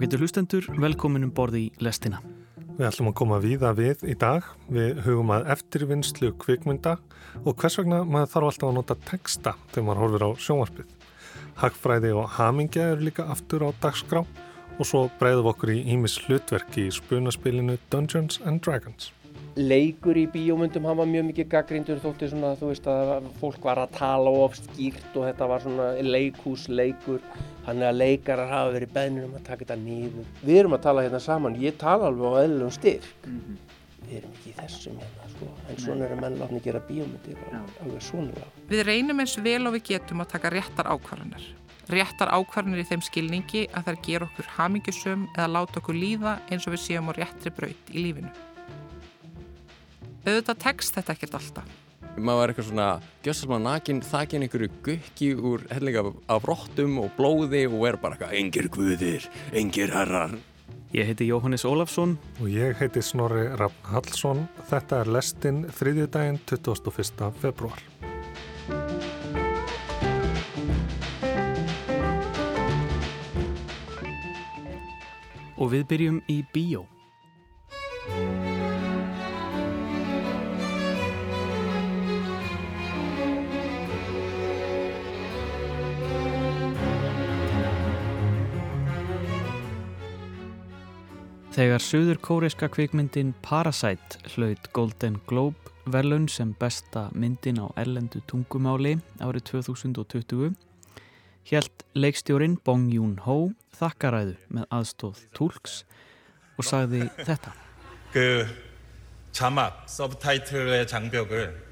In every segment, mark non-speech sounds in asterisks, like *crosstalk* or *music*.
Ágættur hlustendur, velkominum borði í lestina. Við ætlum að koma víða við í dag. Við hugum að eftirvinnslu kvikmynda og hvers vegna maður þarf alltaf að nota texta þegar maður horfir á sjónvarpið. Hagfræði og hamingja eru líka aftur á dagskrá og svo breyðum okkur í ímis hlutverki í spunaspilinu Dungeons and Dragons leikur í bíómyndum hann var mjög mikið gaggrindur þótti svona þú veist að fólk var að tala of skýrt og þetta var svona leikhúsleikur. Þannig að leikarar hafa verið beðnir um að taka þetta nýður við erum að tala hérna saman, ég tala alveg á eðlum styrk. Mm -hmm. við erum ekki í þessum hérna sko en svona eru menn látni að gera bíómyndir alveg svona Við reynum eins vel og við getum að taka réttar ákvarðanar réttar ákvarðanir í þeim skilningi að það ger okkur hamingjusum eða láta okkur líða eins og við séum á réttri braut í lífinu auðvitað tekst þetta ekkert alltaf. Maður er eitthvað svona gjössalmann nakin, þakin einhverju gukki úr hellinga af róttum og blóði og er bara eitthvað engir guðir, engir herrar. Ég heiti Jóhannes Ólafsson og ég heiti Snorri Raffn Hallsson. Þetta er lestinn þriðjudaginn 21. februar. Og við byrjum í bíó. Þegar söður kóreska kvikmyndin Parasite hlaut Golden Globe velun sem besta myndin á erlendu tungumáli árið 2020 helt leikstjórin Bong Joon-ho þakkaræðu með aðstóð Tulks og sagði þetta 그 자막, 서브타이틀의 장벽을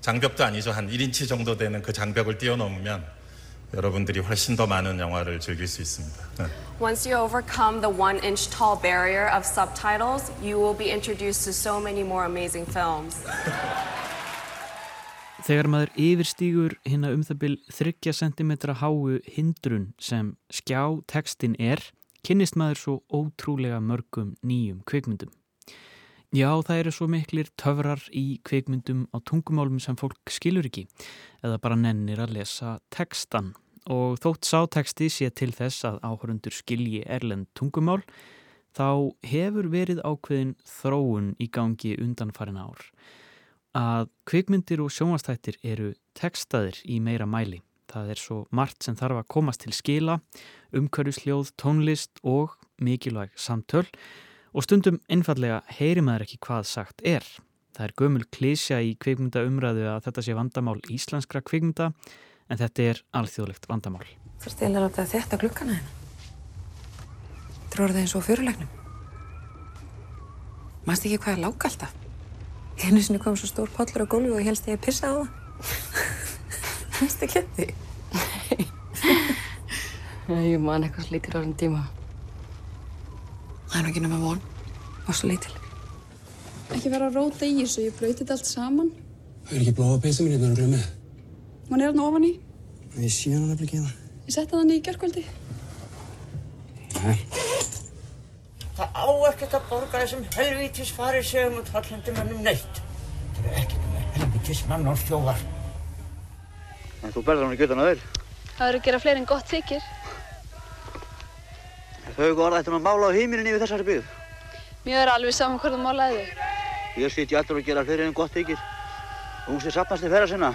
장벽도 아니죠. 한 1인치 정도 되는 그 장벽을 뛰어넘으면 여러분들이 훨씬 더 많은 영화를 즐길 수 있습니다. 네. Once you overcome the one inch tall barrier of subtitles, you will be introduced to so many more amazing films. Þegar maður yfirstígur hérna um það byl 30 cm háu hindrun sem skjá tekstin er, kynnist maður svo ótrúlega mörgum nýjum kvikmyndum. Já, það eru svo miklir töfrar í kvikmyndum á tungumálum sem fólk skilur ekki eða bara nennir að lesa tekstan og þótt sáteksti sé til þess að áhörundur skilji erlend tungumál þá hefur verið ákveðin þróun í gangi undanfarin ár. Að kvikmyndir og sjónvastættir eru tekstaðir í meira mæli. Það er svo margt sem þarf að komast til skila, umhverjusljóð, tónlist og mikilvæg samtöl og stundum einfallega heyri maður ekki hvað sagt er. Það er gömul klísja í kvikmynda umræðu að þetta sé vandamál íslenskra kvikmynda en þetta er alþjóðlegt vandamál. Það er stil að láta þetta glukkana. Þetta er orðið eins og fyrirlegnum. Mæst ekki hvað er lág alltaf? Einu sinni kom svo stór pollur á gólfi og ég helst ég að pissa á það. Mæst ekki þetta? Nei. *laughs* Ég man eitthvað slítir á þessum tíma. Það er nú ekki nema von. Svo lítil. Ekki vera að róta í þessu, ég blöyti þetta allt saman. Það er ekki blóða peysa mín hérna að glemja. Hún er hérna ofan í. Ég sé hann nefnilega ekki það. Ég setti niður í gerðkvöldi. Það á ekkert að borga þessum helvítis farið segum og tvallandi mannum neitt. Það er ekki með helvítis mann og stjóðar. En þú berður hann í göttana vel. Það eru að gera fleiri en gott þykir. Þau góða ættum að mála á heiminin yfir þessari byggð. Mér er alveg saman hvort þú málaði þig. Ég sýtti allur að gera fleiri en gott. Hún sé sapnast í ferra sinna.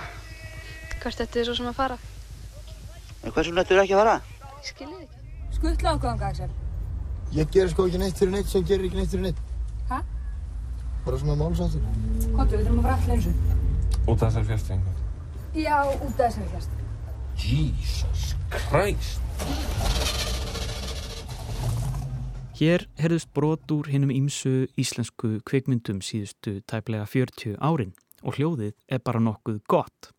Hvert ættu þið svo sem að fara? En hversu nættu þið ekki að fara? Ég skilji þið ekki. Skuttla ákvæðanga, Axel. Ég ger sko ekki neitt fyrir neitt sem gerir ekki neitt fyrir neitt. Hæ? Bara svona málsáttur. Kontu, við þurfum að fara allir eins og. Út af þessari einhvern? Já, út af þessari fjärstu. Jesus Christ! Hér herðust brot úr hinnum ímsu íslensku kveikmyndum síðustu tæplega 40 árin og hljóðið er bara nokkuð gott.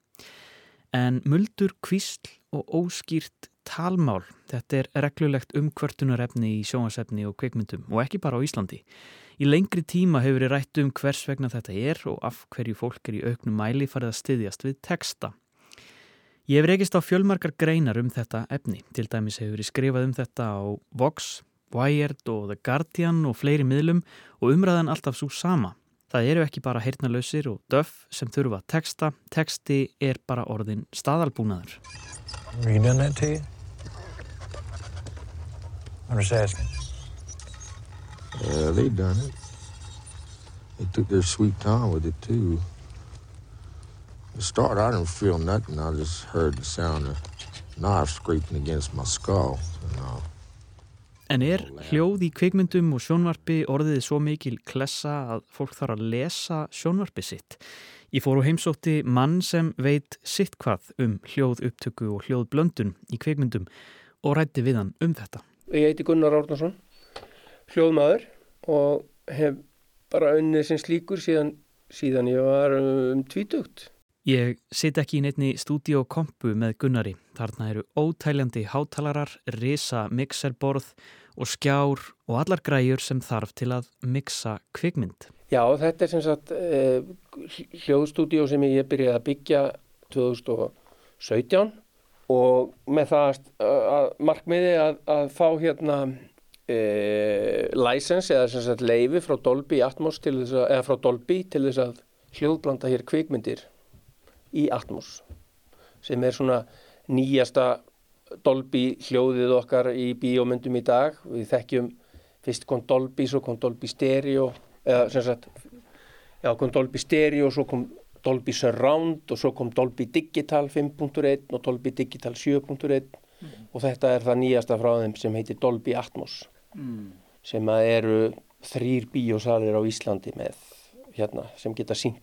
En muldur kvísl og óskýrt talmál, þetta er reglulegt umkvörtunarefni í sjónasefni og kveikmyndum og ekki bara á Íslandi. Í lengri tíma hefur við rætt um hvers vegna þetta er og af hverju fólk er í auknum mæli farið að styðjast við texta. Ég hef rekist á fjölmarkar greinar um þetta efni, til dæmis hefur ég skrifað um þetta á Vox, Wired og The Guardian og fleiri miðlum og umræðan alltaf svo sama. Það eru ekki bara heyrnalösir og döf sem þurfa að texta, texti er bara orðin staðalbúnaður. Have you done that to you? I'm just asking. Yeah, they done it. They took their sweet time with it too. The start, I didn't feel nothing. I just heard the sound of knives scraping against my skull. You know. En er hljóð í kvikmyndum og sjónvarpi orðið svo mikil klessa að fólk þarf að lesa sjónvarpi sitt? Ég fór á heimsótti mann sem veit sitt hvað um hljóð upptöku og hljóð blöndun í kvikmyndum og rætti við hann um þetta. Ég heiti Gunnar Árnarsson, hljóðmaður og hef bara unnið sem slíkur síðan, síðan ég var um tvítugt. Ég sit ekki í neittni stúdíokompu með Gunnari. Þarna eru ótæljandi hátalarar, risa mixerborð og skjár og allar græjur sem þarf til að mixa kvikmynd. Já, þetta er sem sagt eh, hljóðstúdíó sem ég byrjaði að byggja 2017 og með það að markmiði að, að fá hérna eh, license eða sem sagt leifi frá Dolby Atmos til þess að, eða frá Dolby til þess að hljóðblanda hér kvikmyndir í Atmos sem er svona nýjasta Dolby hljóðið okkar í bíómyndum í dag. Við þekkjum fyrst kom Dolby, svo kom Dolby Stereo eða sem sagt já, kom Dolby Stereo, svo kom Dolby Surround og svo kom Dolby Digital 5.1 og Dolby Digital 7.1 mm. og þetta er það nýjasta frá þeim sem heitir Dolby Atmos mm. sem að eru þrýr bíósalir á Íslandi með hérna sem geta sínt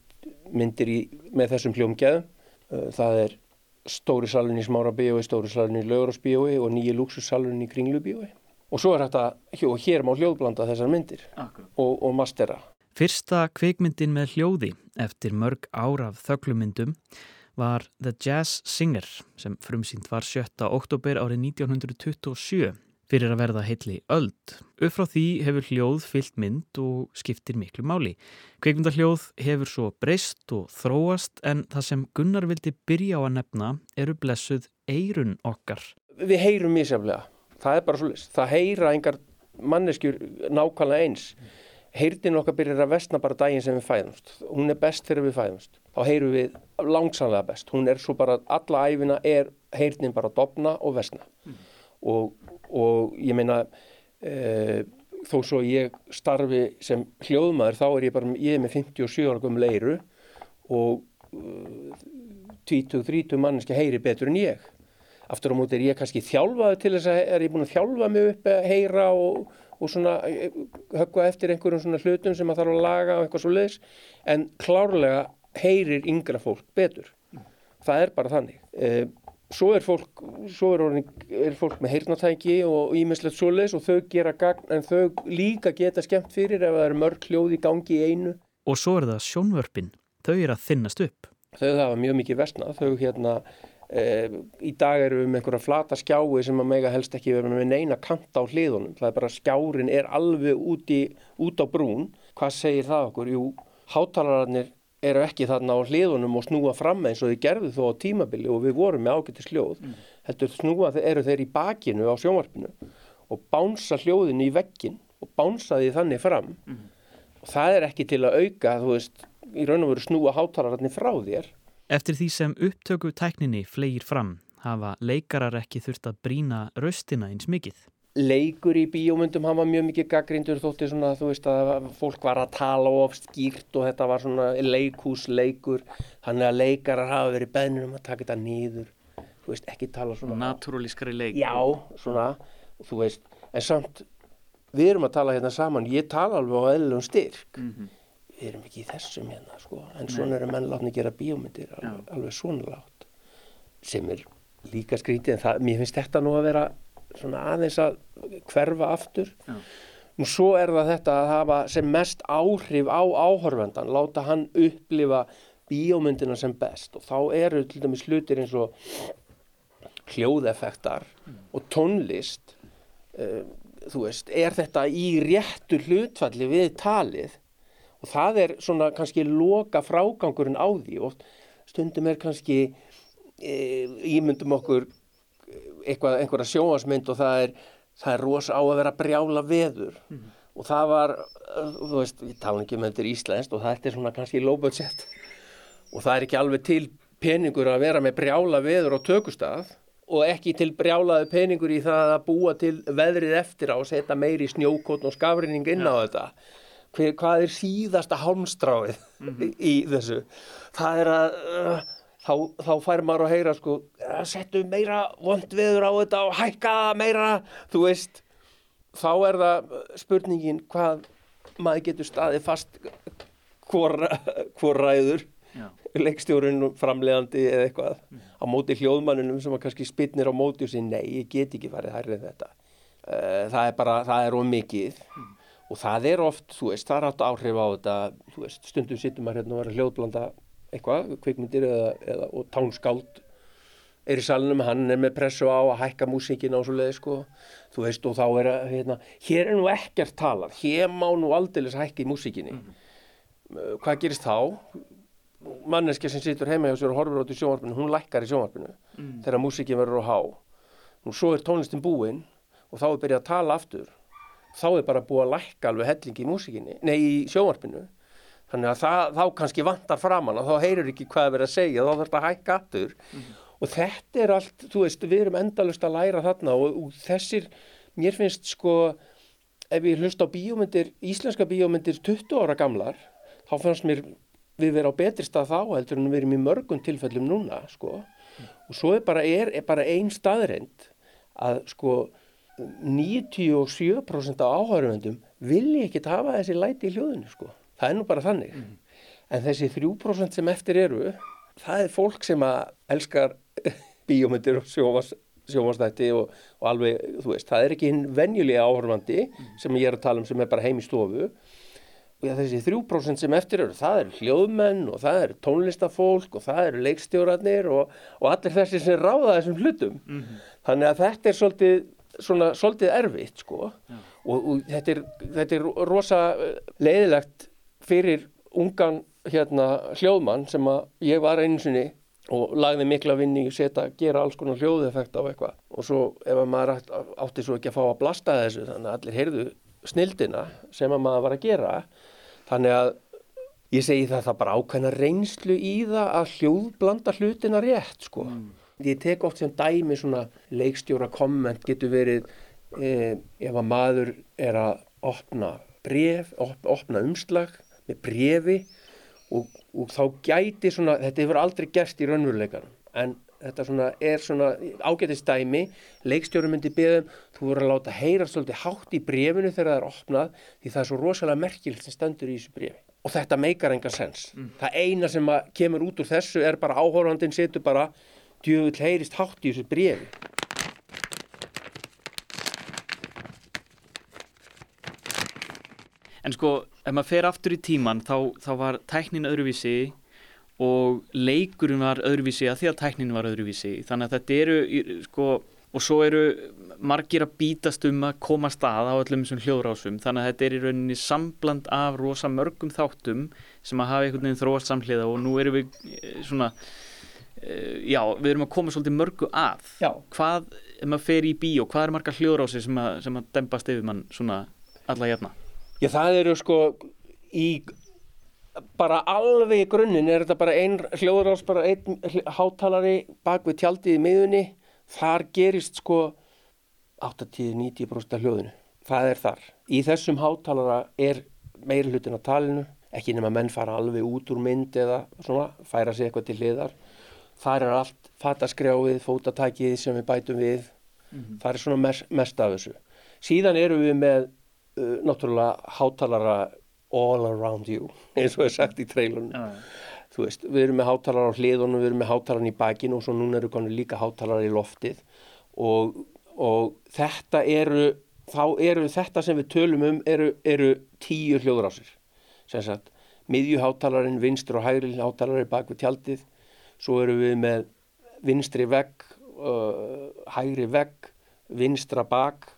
myndir í, með þessum hljómgæðum það er stóri salun í Smára bíói, stóri salun í Löguros bíói og nýju luxussalun í Kringlu bíói og svo er þetta, og hér má hljóðblanda þessar myndir og, og mastera. Fyrsta kveikmyndin með hljóði eftir mörg áraf þöglumyndum var The Jazz Singer sem frumsýnt var 7. oktober árið 1927 fyrir að verða heitli öld. Upp frá því hefur hljóð fyllt mynd og skiptir miklu máli. Kveikmyndahljóð hefur svo breyst og þróast en það sem Gunnar vildi byrja á að nefna eru blessuð eirun okkar. Við heyrum mísjaflega það er bara svolítið, það heyra engar manneskjur nákvæmlega eins heyrtin okkar byrjar að vestna bara daginn sem við fæðumst, hún er best þegar við fæðumst þá heyrum við langsamlega best hún er svo bara, alla æfina er heyrtin bara dopna og vestna mm. og, og ég meina e, þó svo ég starfi sem hljóðmaður þá er ég bara, ég er með 57 ára gömul eiru og e, 20-30 manneski heyri betur en ég. Aftur á móti er ég kannski þjálfaði til þess að er ég búin að þjálfa mig upp að heyra og, og svona eh, höggva eftir einhverjum svona hlutum sem að þarf að laga og eitthvað svo leiðis en klárlega heyrir yngra fólk betur. Það er bara þannig. E, svo er fólk svo er, orðin, er fólk með heyrnatæki og ímislegt svo leiðis og þau gera gagn en þau líka geta skemmt fyrir ef það er mörg hljóð í gangi í einu. Og svo er það sjónvörpin. Þau er að þinnast upp. Þau hafa mjög mikið vestna þau hérna Uh, í dag eru við með einhverja flata skjái sem að mega helst ekki vera með neina kanta á hliðunum, það er bara skjárin er alveg út, í, út á brún. Hvað segir það okkur? Jú, hátalararnir eru ekki þarna á hliðunum og snúa fram eins og þið gerðu þó á tímabili og við vorum með ágættis hljóð mm. heldur snúa eru þeir í bakinu á sjónvarpinu og bánsa hljóðin í veggin og bánsa því þannig fram mm. og það er ekki til að auka þú veist, í raun og veru snúa hátalararnir frá þér Eftir því sem upptöku tækninni flegir fram hafa leikarar ekki þurft að brína röstina eins mikið. Leikur í bíómyndum hafa mjög mikið gaggrindur þótti svona þú veist að fólk var að tala of skýrt og þetta var svona leikúsleikur þannig að leikarar hafa verið beðnir um að taka þetta nýður þú veist ekki tala svona Naturalískari leik Já, svona, þú veist en samt, við erum að tala hérna saman. Ég tala alveg á eðlum styrk. Mm -hmm við erum ekki í þessum hérna sko. En svona eru menn látni að gera bíómyndir alveg, alveg svona látt sem er líka skrítið en það, mér finnst þetta nú að vera svona aðeins að hverfa aftur Já. nú svo er það þetta að hafa sem mest áhrif á áhörvendan láta hann upplifa bíómyndina sem best og þá eru til dæmis hlutir eins og hljóðeffektar mm. og tónlist uh, þú veist, er þetta í réttu hlutfalli við talið og það er svona kannski loka frágangurinn á því og stundum er kannski e, ímyndum okkur eitthvað, einhverja sjóasmynd og það er, það er rosa á að vera brjála veður. Mm. og það var, þú veist, ég tala ekki um þetta er íslenskt og þetta er svona kannski budget og það er ekki alveg til peningur að vera með brjála veður á tökustaf og ekki til brjálaðu peningur í það að búa til veðrið eftir á og setja meiri snjókotn og skafrinning inn á þetta. Hver, hvað er síðasta hálmstráið í þessu? Það er að uh, þá, þá fær maður að heyra sko "Eh, settu meira vond veður á þetta og hækka meira, þú veist. Þá er það spurningin hvað maður getur staðið fast hvor, ræður leikstjórun framleiðandi eða eitthvað. Á móti hljóðmannunum sem að kannski spytnir á móti og segir nei, ég get ekki farið hærrið þetta. Eh, það er bara, það er of mikið. Og það er oft, þú veist, það er átt áhrif á þetta, þú veist, stundum sittum maður hérna og er að hljóðblanda eitthvað, kvikmyndir eða, eða og tánskáld er í salnum, hann er með pressu á að hækka músíkina og svo leiði sko. Þú veist og þá er að, hérna, hér er nú ekkert talað, hér má nú aldeilis hækka í músíkinni. Eh, hvað gerist þá? Manneskja sem situr heima hjá sér og horfir á til sjónvarpinu, hún lækkar í sjónvarpinu Mm. þegar músíkin verður á há. Nú svo er tónlistin búin og þá er byrjað að tala aftur. Þá er bara búið að lækka alveg hellingi í músíkinni, nei í sjónvarpinu. Þannig að það, þá kannski vantar framann og þá heyrir ekki hvað er verið að segja þá þarf þetta að hækka aftur og þetta er allt, þú veist, við erum endalust að læra þarna og, og þessir mér finnst sko ef ég hlust á bíómyndir, íslenska bíómyndir 20 ára gamlar, þá fannst mér við vera á betri stað þá heldur en við erum í mörgum tilfellum núna sko og svo er bara, er, er bara ein staðreind að sko 97% af áhörfundum vilji ekki hafa þessi læti í hljóðinu sko. Það er nú bara þannig. En þessi 3% sem eftir eru, það er fólk sem að elskar bíómyndir og sjómas, sjómasnætti og, og alveg, þú veist, það er ekki hinn venjulega áhörfandi sem ég er að tala um sem er bara heim í stofu. Og ja, þessi 3% sem eftir eru, það eru hljóðmenn og það eru tónlistafólk og það eru leikstjóratnir og, og allir þessi sem ráða þessum hlutum. Þannig að þetta er svolítið, svona, svolítið erfitt sko og, og þetta, er, þetta er rosa leiðilegt fyrir ungan hérna hljóðmann sem að ég var einu sinni og lagði mikla vinni í setja gera alls konar hljóðeffekt á eitthvað. Og svo ef að maður átt- átti svo ekki að fá að blasta þessu þannig að allir heyrðu snildina sem að maður var að gera. Þannig að ég segi það það bara ákveðna reynslu í það að hljóðblanda hlutina rétt sko. Ég tek oft sem dæmi svona leikstjóra komment getur verið eh, ef að maður er að opna bref, op, opna umslag með brefi og, og þá gæti svona, þetta hefur aldrei gerst í raunveruleikanum, en þetta svona er svona ágætist dæmi, leikstjóri myndi beðum, þú voru að láta heyra svolítið hátt í brefinu þegar það er opnað því það er svo rosalega merkilegt sem stendur í þessu brefi. Og þetta meikar enga sens. Það eina sem kemur út úr þessu er bara áhórandin setur bara djöfull heyrist hátt í þessu brefi. En sko, ef maður fer aftur í tíman þá, þá var tæknin öðruvísi og leikurinn var öðruvísi að því að tæknin var öðruvísi þannig að þetta eru sko, og svo eru margir að bítast um að koma stað á öllum þessum hljóðrásum þannig að þetta er í rauninni sambland af rosa mörgum þáttum sem að hafa einhvern veginn þróast samhliða og nú erum við eh, svona eh, já, við erum að koma svolítið mörgu að Já. hvað, ef maður fer í bíó, hvað er margar hljóðrási sem að, sem að dembast yfir mann svona alla jafna? Já, það eru sko í bara alveg í grunninn er þetta bara ein hljóðrás, bara einn hátalari bak við tjaldið í miðunni þar gerist sko 80-90% af hljóðinu. Það er þar. Í þessum hátalara er meiri hlutin á talinu ekki nema menn fara alveg út úr mynd eða svona, færa sig eitthvað til hliðar. Þar er allt fataskrjáið, fótatakið sem við bætum við. Það er svona mest, mest af þessu. Síðan erum við með uh, náttúrulega hátalara all around you eins og er sagt í treilunum þú veist, við erum með hátalara á hliðunum við erum með hátalara í bakinu og svo núna eru konur líka hátalara í loftið. Og, og þetta eru þá eru þetta sem við tölum um eru, eru tíu hljóðrásir. Sem sagt, miðjuhátalarinn vinstri og hægri hátalari bak við tjaldið. Svo erum við með vinstri vegg uh, hægri vegg vinstra bak,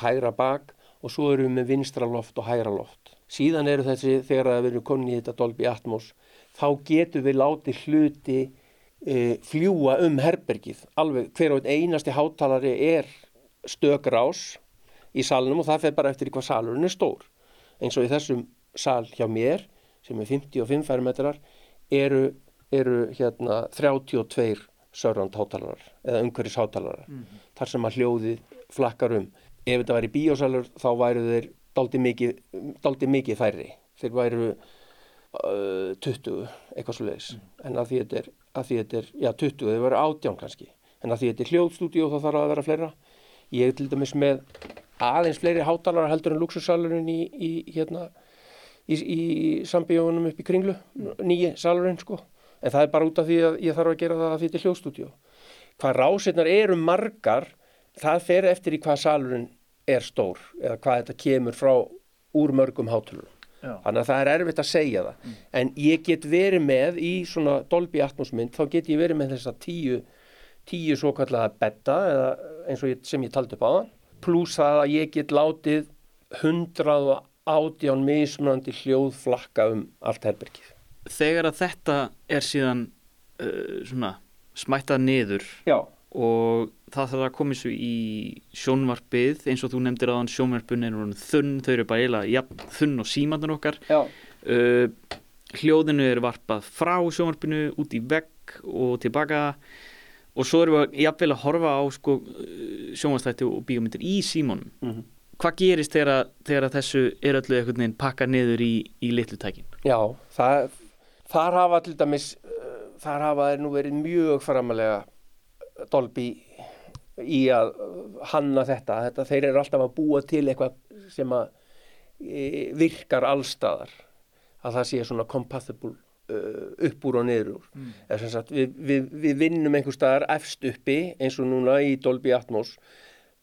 hægra bak og svo erum við með vinstra loft og hægra loft. Síðan eru þessi, þegar við erum komin í þetta Dolby Atmos, þá getum við látið hluti e, fljúa um herbergið. Alveg hver og einn einasti hátalari er stökrás í salnum og það fer bara eftir hvað salurinn er stór. Eins og í þessum sal hjá mér, sem er 55 fermetrar, eru, eru hérna 32 surround hátalarar eða umhverfis hátalarar þar sem að hljóðið flakkar um ef þetta væri bíósalur þá væru þeir daldi mikið, daldi mikið færri. Þeir væru uh, 20 eitthvað svo leiðis en að því þetta er, þetta er já 20, þeir væru 18 kannski. En að því þetta er hljóðstúdíu þá þarf að vera fleira. Ég er til dæmis með aðeins fleiri hátalara heldur en luxussalurinn í, í hérna í, í sambíónum upp í kringlu nýji salurinn sko. En það er bara út af því að ég þarf að gera það að því þetta er hljóðstúdíu hvað rásirnar eru margar það fer eftir í hvað salurinn er stór eða hvað þetta kemur frá úr mörgum hátulur þannig að það er erfitt að segja það. Mm. en ég get verið með í svona Dolby Atmos mynd þá get ég verið með þessa tíu tíu svo kallaða betta eða eins og ég, sem ég taldi upp á það pluss það að ég get látið hundrað og átján mismunandi hljóð flakka um allt herbergið. Þegar að þetta er síðan uh, svona smættað niður Já. og það þarf að koma þessu í sjónvarpið eins og þú nefndir aðan sjónvarpun er orðin þunn, þau eru bara eiginlega jafn, þunn og símandan okkar. Uh, hljóðinu er varpað frá sjónvarpinu út í vegg og tilbaka. Og svo erum við jafnvel að horfa á sko, sjónvarstætti og bíómyndir í símónum Mhm. hvað gerist þegar, þegar þessu er öllu einhvern veginn pakkað niður í, í litlu tækin? Já, það, þar hafa til dæmis, uh, þar hafa þeir nú verið mjög framalega Dolby í að hanna þetta. þetta. Þeir eru alltaf að búa til eitthvað sem að e, virkar allstaðar. Að það sé svona compatible upp úr og niður úr. Mm. Sagt, við, við, við vinnum einhver staðar efst uppi eins og núna í Dolby Atmos.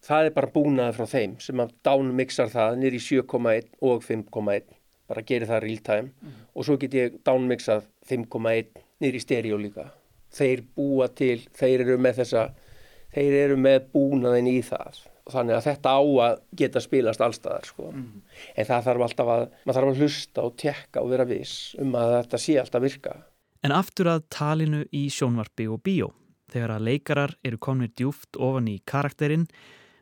Það er bara búnaði frá þeim sem að downmixar það nýri 7,1 og 5,1 bara gerir það real time og svo get ég downmixað 5,1 niður í stereo líka þeir búa til, þeir eru með þessa þeir eru með búnaðin í það þannig að þetta á að geta spilast allstaðar sko. en það þarf alltaf að maður þarf að hlusta og tekka og vera viss um að þetta sé alltaf virka En aftur að talinu í sjónvarpi og bíó. Þegar að leikarar eru komnir djúft ofan í karakterinn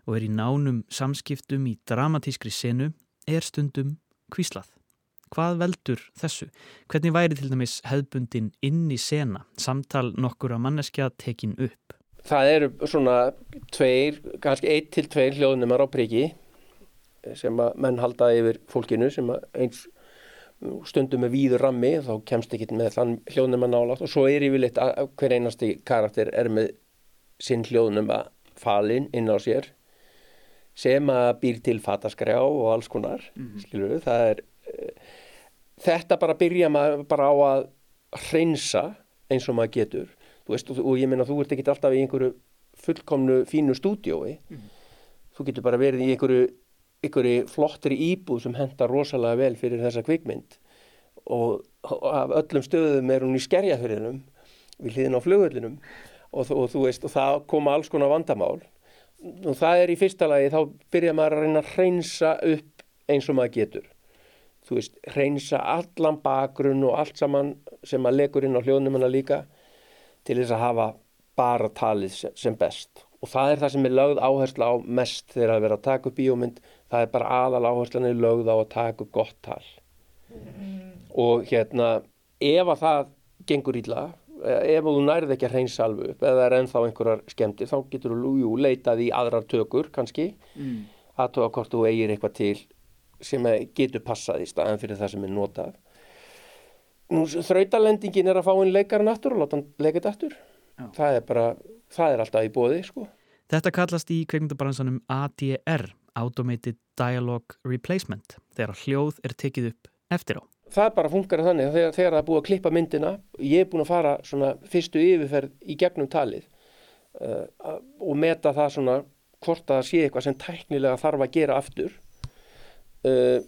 og er í nánum samskiptum í dramatískri senu er stundum kvíslað. Hvað veldur þessu? Hvernig væri til dæmis hefðbundin inn í sena, samtal nokkur að manneskja tekin upp? Það eru svona tveir, kannski eitt til tveir hljóðnumar á priki sem að menn halda yfir fólkinu sem að eins stundum með víður rammi þá kemst ekki með þann hljóðnuma nálátt og svo er yfirleitt að hver einasti karakter er með sinn hljóðnuma falinn inn á sér sem að býr til fataskrjá og alls konar skilur við, það er eh, þetta bara byrja maður bara á að hreinsa eins og maður getur þú veist, og, og ég meina þú ert ekki alltaf í einhverju fullkomnu fínu stúdiói þú getur bara verið í einhverju, einhverju flottri íbúð sem hendar rosalega vel fyrir þessa kvikmynd. Og, og af öllum stöðum er hún í skerjafyrinum við hliðin á flugullinum og, og þú veist, og það koma alls konar vandamál. Og það er í fyrsta lagi þá byrja maður að reyna að hreinsa upp eins og maður getur. Þú veist, hreinsa allan bakgrunn og allt saman sem maður legur inn á hljóðnumana líka til þess að hafa bara talið sem, best. Og það er það sem er lögð áhersla á mest þegar að vera að taka upp bíómynd. Það er bara aðal áherslan er lögð á að taka upp gott tal. Og hérna ef að það gengur ítla ef þú nærið ekki að hreinsa alveg upp eða það er ennþá einhverjar skemmtir þá getur þú leitað í aðrar tökur kannski. Mm. aðtóa hvort þú eigir eitthvað til sem getur passað í staðan fyrir það sem er notað þrautalendingin er að fá inn leikarinn aftur og láta hann leika þetta aftur það er bara, það er alltaf í bóði sko. Þetta kallast í kveikmyndabransanum ADR, Automated Dialogue Replacement, þegar hljóð er tekið upp eftir á. það bara funkar þannig þegar, þegar það er búið að klippa myndina ég er búin að fara svona fyrstu yfirferð í gegnum talið uh, og meta það svona hvort að það sé eitthvað sem tæknilega þarf að gera aftur uh,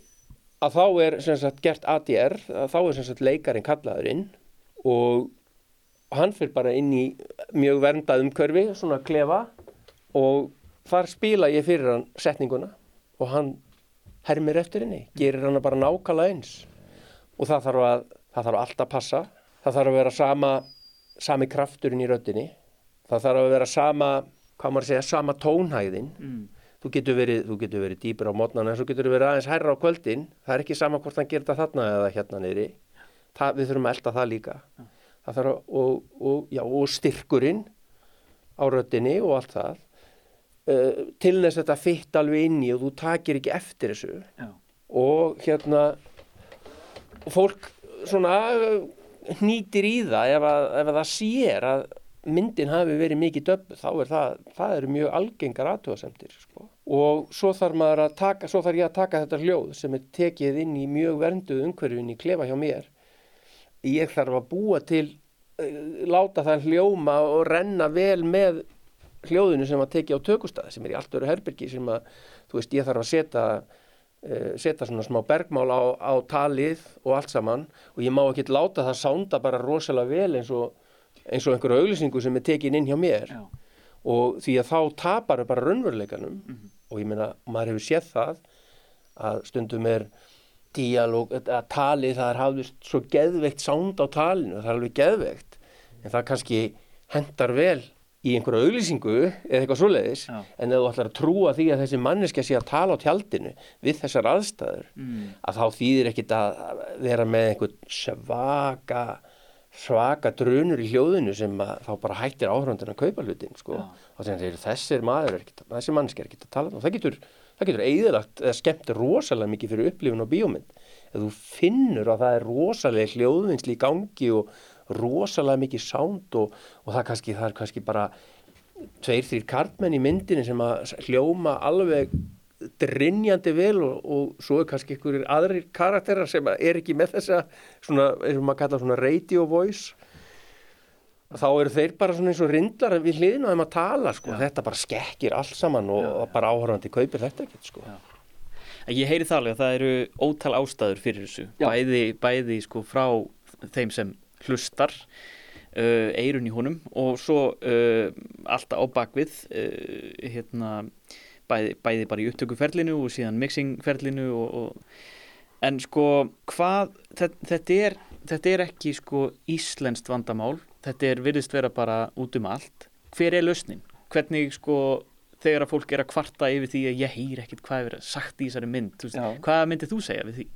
að þá er sagt gert ADR þá er sagt leikarinn kallaður inn og hann fyrir bara inn í mjög verndað umhverfi svona klefa og þar spila ég fyrir hann setninguna og hann hermir eftir henni, gerir hann bara nákvæmlega eins. Og það þarf, að, það þarf allt að passa. Það þarf að vera sama sami krafturinn í röddinni. Það þarf að vera sama hvað maður að segja, sama tónhæðin. Mm. Þú getur verið, þú getur verið dýpur á mótnan en svo getur verið aðeins hærra á kvöldin. Það er ekki sama hvort hann gerir þetta þarna eða hérna það, við þurfum að elda það líka. Það að, og, og, já, og styrkurinn á röddinni og allt það. Uh, til þess að þetta fitt alveg inn í og þú takir ekki eftir þessu. Já. og hérna fólk svona uh, hnýtir í það ef að, ef að það sér að myndin hafi verið mikið döbbu þá er það, það eru mjög algengar aðtúasemtir sko. og svo þarf maður að taka, svo þarf ég að taka þetta hljóð sem er tekið inn í mjög vernduð umhverfin í klefa hjá mér ég þarf að búa til uh, láta það hljóma og renna vel með hljóðinu sem að tekið á tökustæði sem er í allt öru herbyrgi sem að, þú veist, ég þarf að setja uh, setja svona smá bergmál á, á talið og allt saman og ég má ekki láta það sánda bara rosalega vel eins og eins og einhverju auglýsingu sem er tekin inn hjá mér Já. og því að þá tapar bara raunveruleikanum og ég meina, maður hefur séð það að stundum er díalóg, að talið það er hafðist svo geðveikt sánd á talinu það er alveg geðveikt en það kannski hendar vel í einhverju auglýsingu eða eitthvað svoleiðis Já. en ef þú ætlar að trúa því að þessi manneskja sé að tala á tjaldinu við þessar aðstæður Mm. að þá þýðir ekkit að vera með einhvern svaka svaka drunur í hljóðinu sem að þá bara hættir áhrundin að kaupa hlutin sko. og þannig að þessir maður er ekkit, þessi manneskja er ekkit að tala um. Og það getur, það getur eðilagt eða skemmt rosalega mikið fyrir upplifun og bíómynd. Ef þú finnur að það er rosalega hljóðvinnsli í gangi og rosalega mikið sánd og, og það, kannski, það er kannski bara tveir, þrýr kartmenn í myndinni sem að hljóma alveg drinjandi vel og, og svo er kannski einhverjir aðrir karakterar sem er ekki með þessa svona, eins og maður kalla svona radio voice. Þá eru þeir bara svona eins og rindlar við hliðin á þeim að tala sko. þetta bara skekkir allt saman og, og bara áhörandi kaupir þetta ekkert sko. Ég heyri það alveg að það eru ótal ástæður fyrir þessu, bæði, bæði sko frá þeim sem hlustar uh, eirun í honum og svo uh, alltaf á bakvið uh, hérna, bæði, bæði bara í upptökuferlinu og síðan mixingferlinu og, og en sko hvað þetta, þetta, er, þetta er ekki sko íslenskt vandamál. Þetta er virðist vera bara út um allt. Hver er lausnin? Hvernig sko þegar að fólk er að kvarta yfir því að ég heyr ekkert hvað er verið sagt í þessari mynd hvað myndið þú segja við því?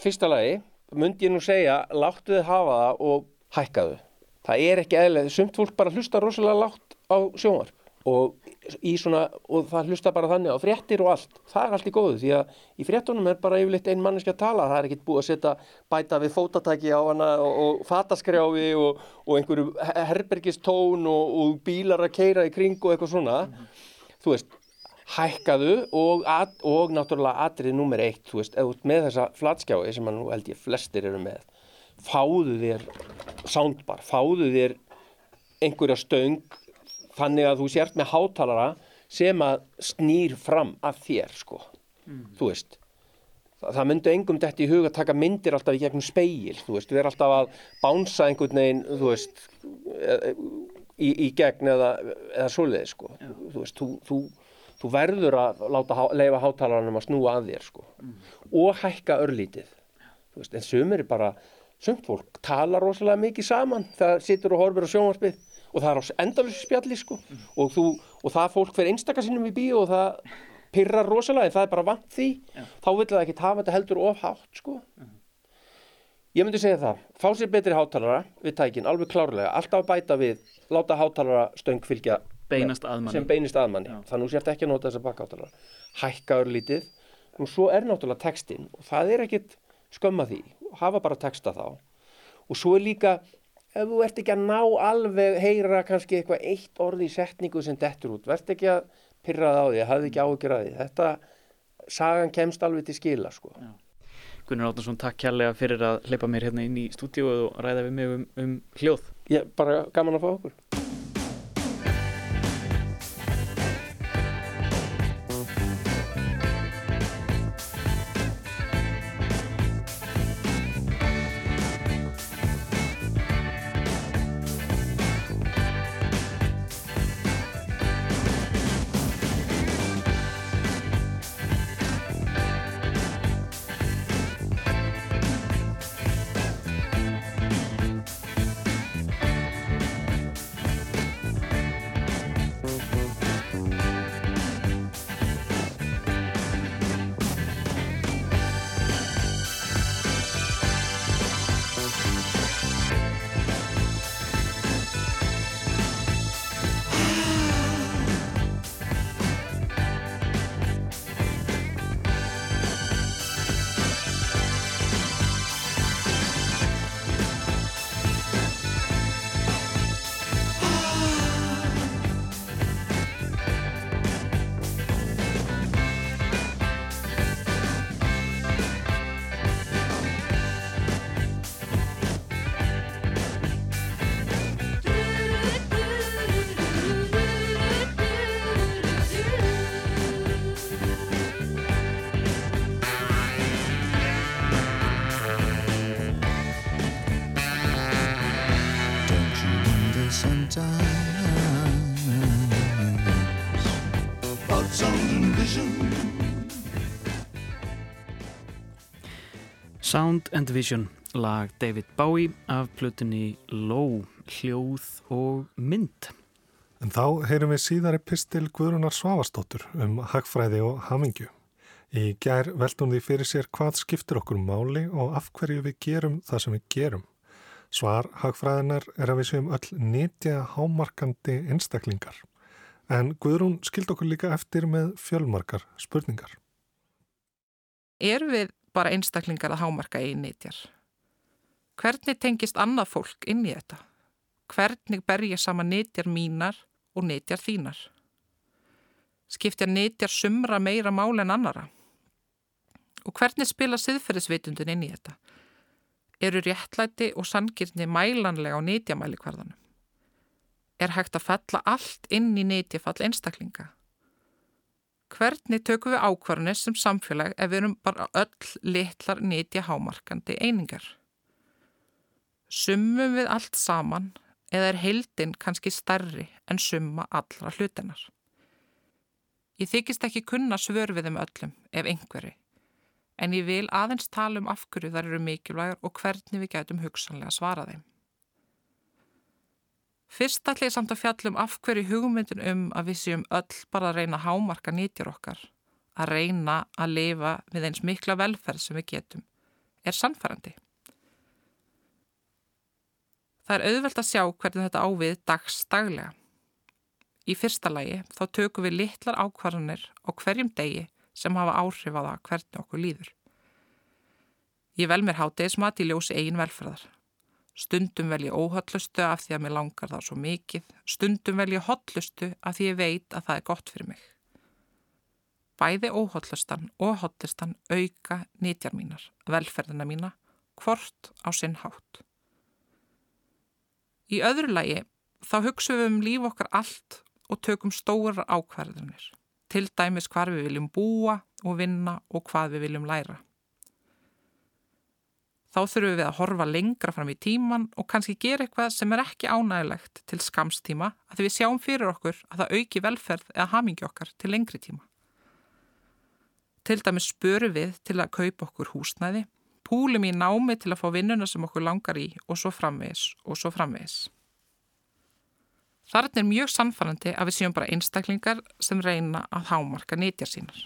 Fyrsta lagi myndi ég nú segja láttu þið hafa það og hækkaðu. Það er ekki eðlega, sumt fólk bara hlusta rosalega látt á sjónvarp og, svona, og það hlusta bara þannig á fréttir og allt, það er allt í góðu því að í fréttunum er bara yfirleitt ein manneski að tala. Það er ekkit búið að setja bæta við fótatæki á hana og, og fataskrjáfi og, og einhverju herbergistón og, bílar að keira í kring og eitthvað svona. Þú veist, hækkaðu og, at, og náttúrulega atrið nummer eitt, þú veist, eða með þessa flatskjái sem að nú held ég flestir eru með fáðu þér soundbar, fáðu þér einhverja stöng þannig að þú sért með hátalara sem að snýr fram af þér sko, þú veist það, það myndi engum dætt í huga að taka myndir alltaf í gegnum speil, þú veist, við erum alltaf að bánsa einhvern veginn, þú veist í, í gegn eða, eða svoleiði sko, þú veist, þú, þú, þú verður að láta leifa hátalaranum að snúa að þér sko. Og hækka örlítið, veist, en sumir er bara, sumt fólk tala rosalega mikið saman, það situr og horfir á sjónvarpið og það er á endalus spjalli sko. Og, þú, og það fólk fyrir einstaka sinnum í bíó og það pyrrar rosalega en það er bara vant því. Þá vil það ekki hafa þetta heldur of hátt sko. Ég myndi segja það, fá sér betri hátalara við tækin, alveg klárlega, alltaf bæta við láta hátalara stöng fylgja Beinast sem beinist að manni. Þannig að þú sért ekki að nota þessa bakhátalara hækka örlítið, og svo er náttúrulega textin og það er ekkit skömma því, hafa bara texta þá. Og svo er líka ef þú ert ekki að ná alveg heyra kannski eitthvað eitt orð í setningu sem dettur út, verðt ekki að pyrra það á því, hafði ekki áhyggjur að því þetta, sagan kemst alveg til skila sko. Gunnar Átnarsson, takk kærlega fyrir að hleypa mér hérna inn í stúdíu og ræða við mig um, um hljóð. Ég, bara gaman að fá okkur. Sound and Vision, lag David Bowie af plutunni Low, hljóð og mynd. En þá heyrum við síðar epistil Guðrunar Svavastóttur um hagfræði og hamingju. Í gær veldum því fyrir sér hvað skiptir okkur máli og af hverju við gerum það sem við gerum. Svar hagfræðinar er að við séum öll nýtja hámarkandi einstaklingar. En Guðrún skild okkur líka eftir með fjölmarkar spurningar. Er við bara einstaklingar að hámarka í nýtjar? Hvernig tengist annað fólk inn í þetta? Hvernig berja sama nýtjar mínar og nýtjar þínar? Skiptja nýtjar sumra meira mál en annara? Og hvernig spila siðferðisvitundin inn í þetta? Eru réttlæti og sangirni mælanlega á nýtjamæli hverðanum? Er hægt að fella allt inn í nýtjafall einstaklinga? Hvernig tökum við ákvarðanir sem samfélag ef við erum bara öll litlar nýtja hámarkandi einingar? Summum við allt saman eða er heildin kannski starri en summa allra hlutinnar? Ég þykist ekki kunna svör við þeim öllum ef einhverju, en ég vil aðeins tala um af hverju þar eru mikilvægur og hvernig við getum hugsanlega svara þeim. Fyrst ætla ég samt að fjallum af hverju hugmyndin um að við séum öll bara að reyna að hámarka nýtjar okkar, að reyna að lifa við eins mikla velferð sem við getum, er sannfærandi. Það er auðvelt að sjá hvernig þetta ávið dags daglega. Í fyrsta lagi þá tökum við litlar ákvarðanir á hverjum degi sem hafa áhrif á það hvernig okkur líður. Ég vel mér hátegismat í ljósi eigin velferðar. Stundum vel ég óhöllustu af því að mér langar það svo mikið. Stundum vel ég hotlustu af því ég veit að það er gott fyrir mig. Bæði óhöllustan og hotlustan auka nýtjar mínar, velferðina mína, hvort á sinn hátt. Í öðru lagi þá hugsaum við um líf okkar allt og tökum stóra ákvarðanir. Til dæmis hvar við viljum búa og vinna og hvað við viljum læra. Þá þurfum við að horfa lengra fram í tíman og kannski gera eitthvað sem er ekki ánægilegt til skamstíma að því við sjáum fyrir okkur að það auki velferð eða hamingi okkar til lengri tíma. Til dæmis spörum við til að kaupa okkur húsnæði, púlum í námi til að fá vinnuna sem okkur langar í og svo framvegis og svo framvegis. Þarna er mjög samfærandi að við séum bara einstaklingar sem reyna að hámarka nýtjar sínar.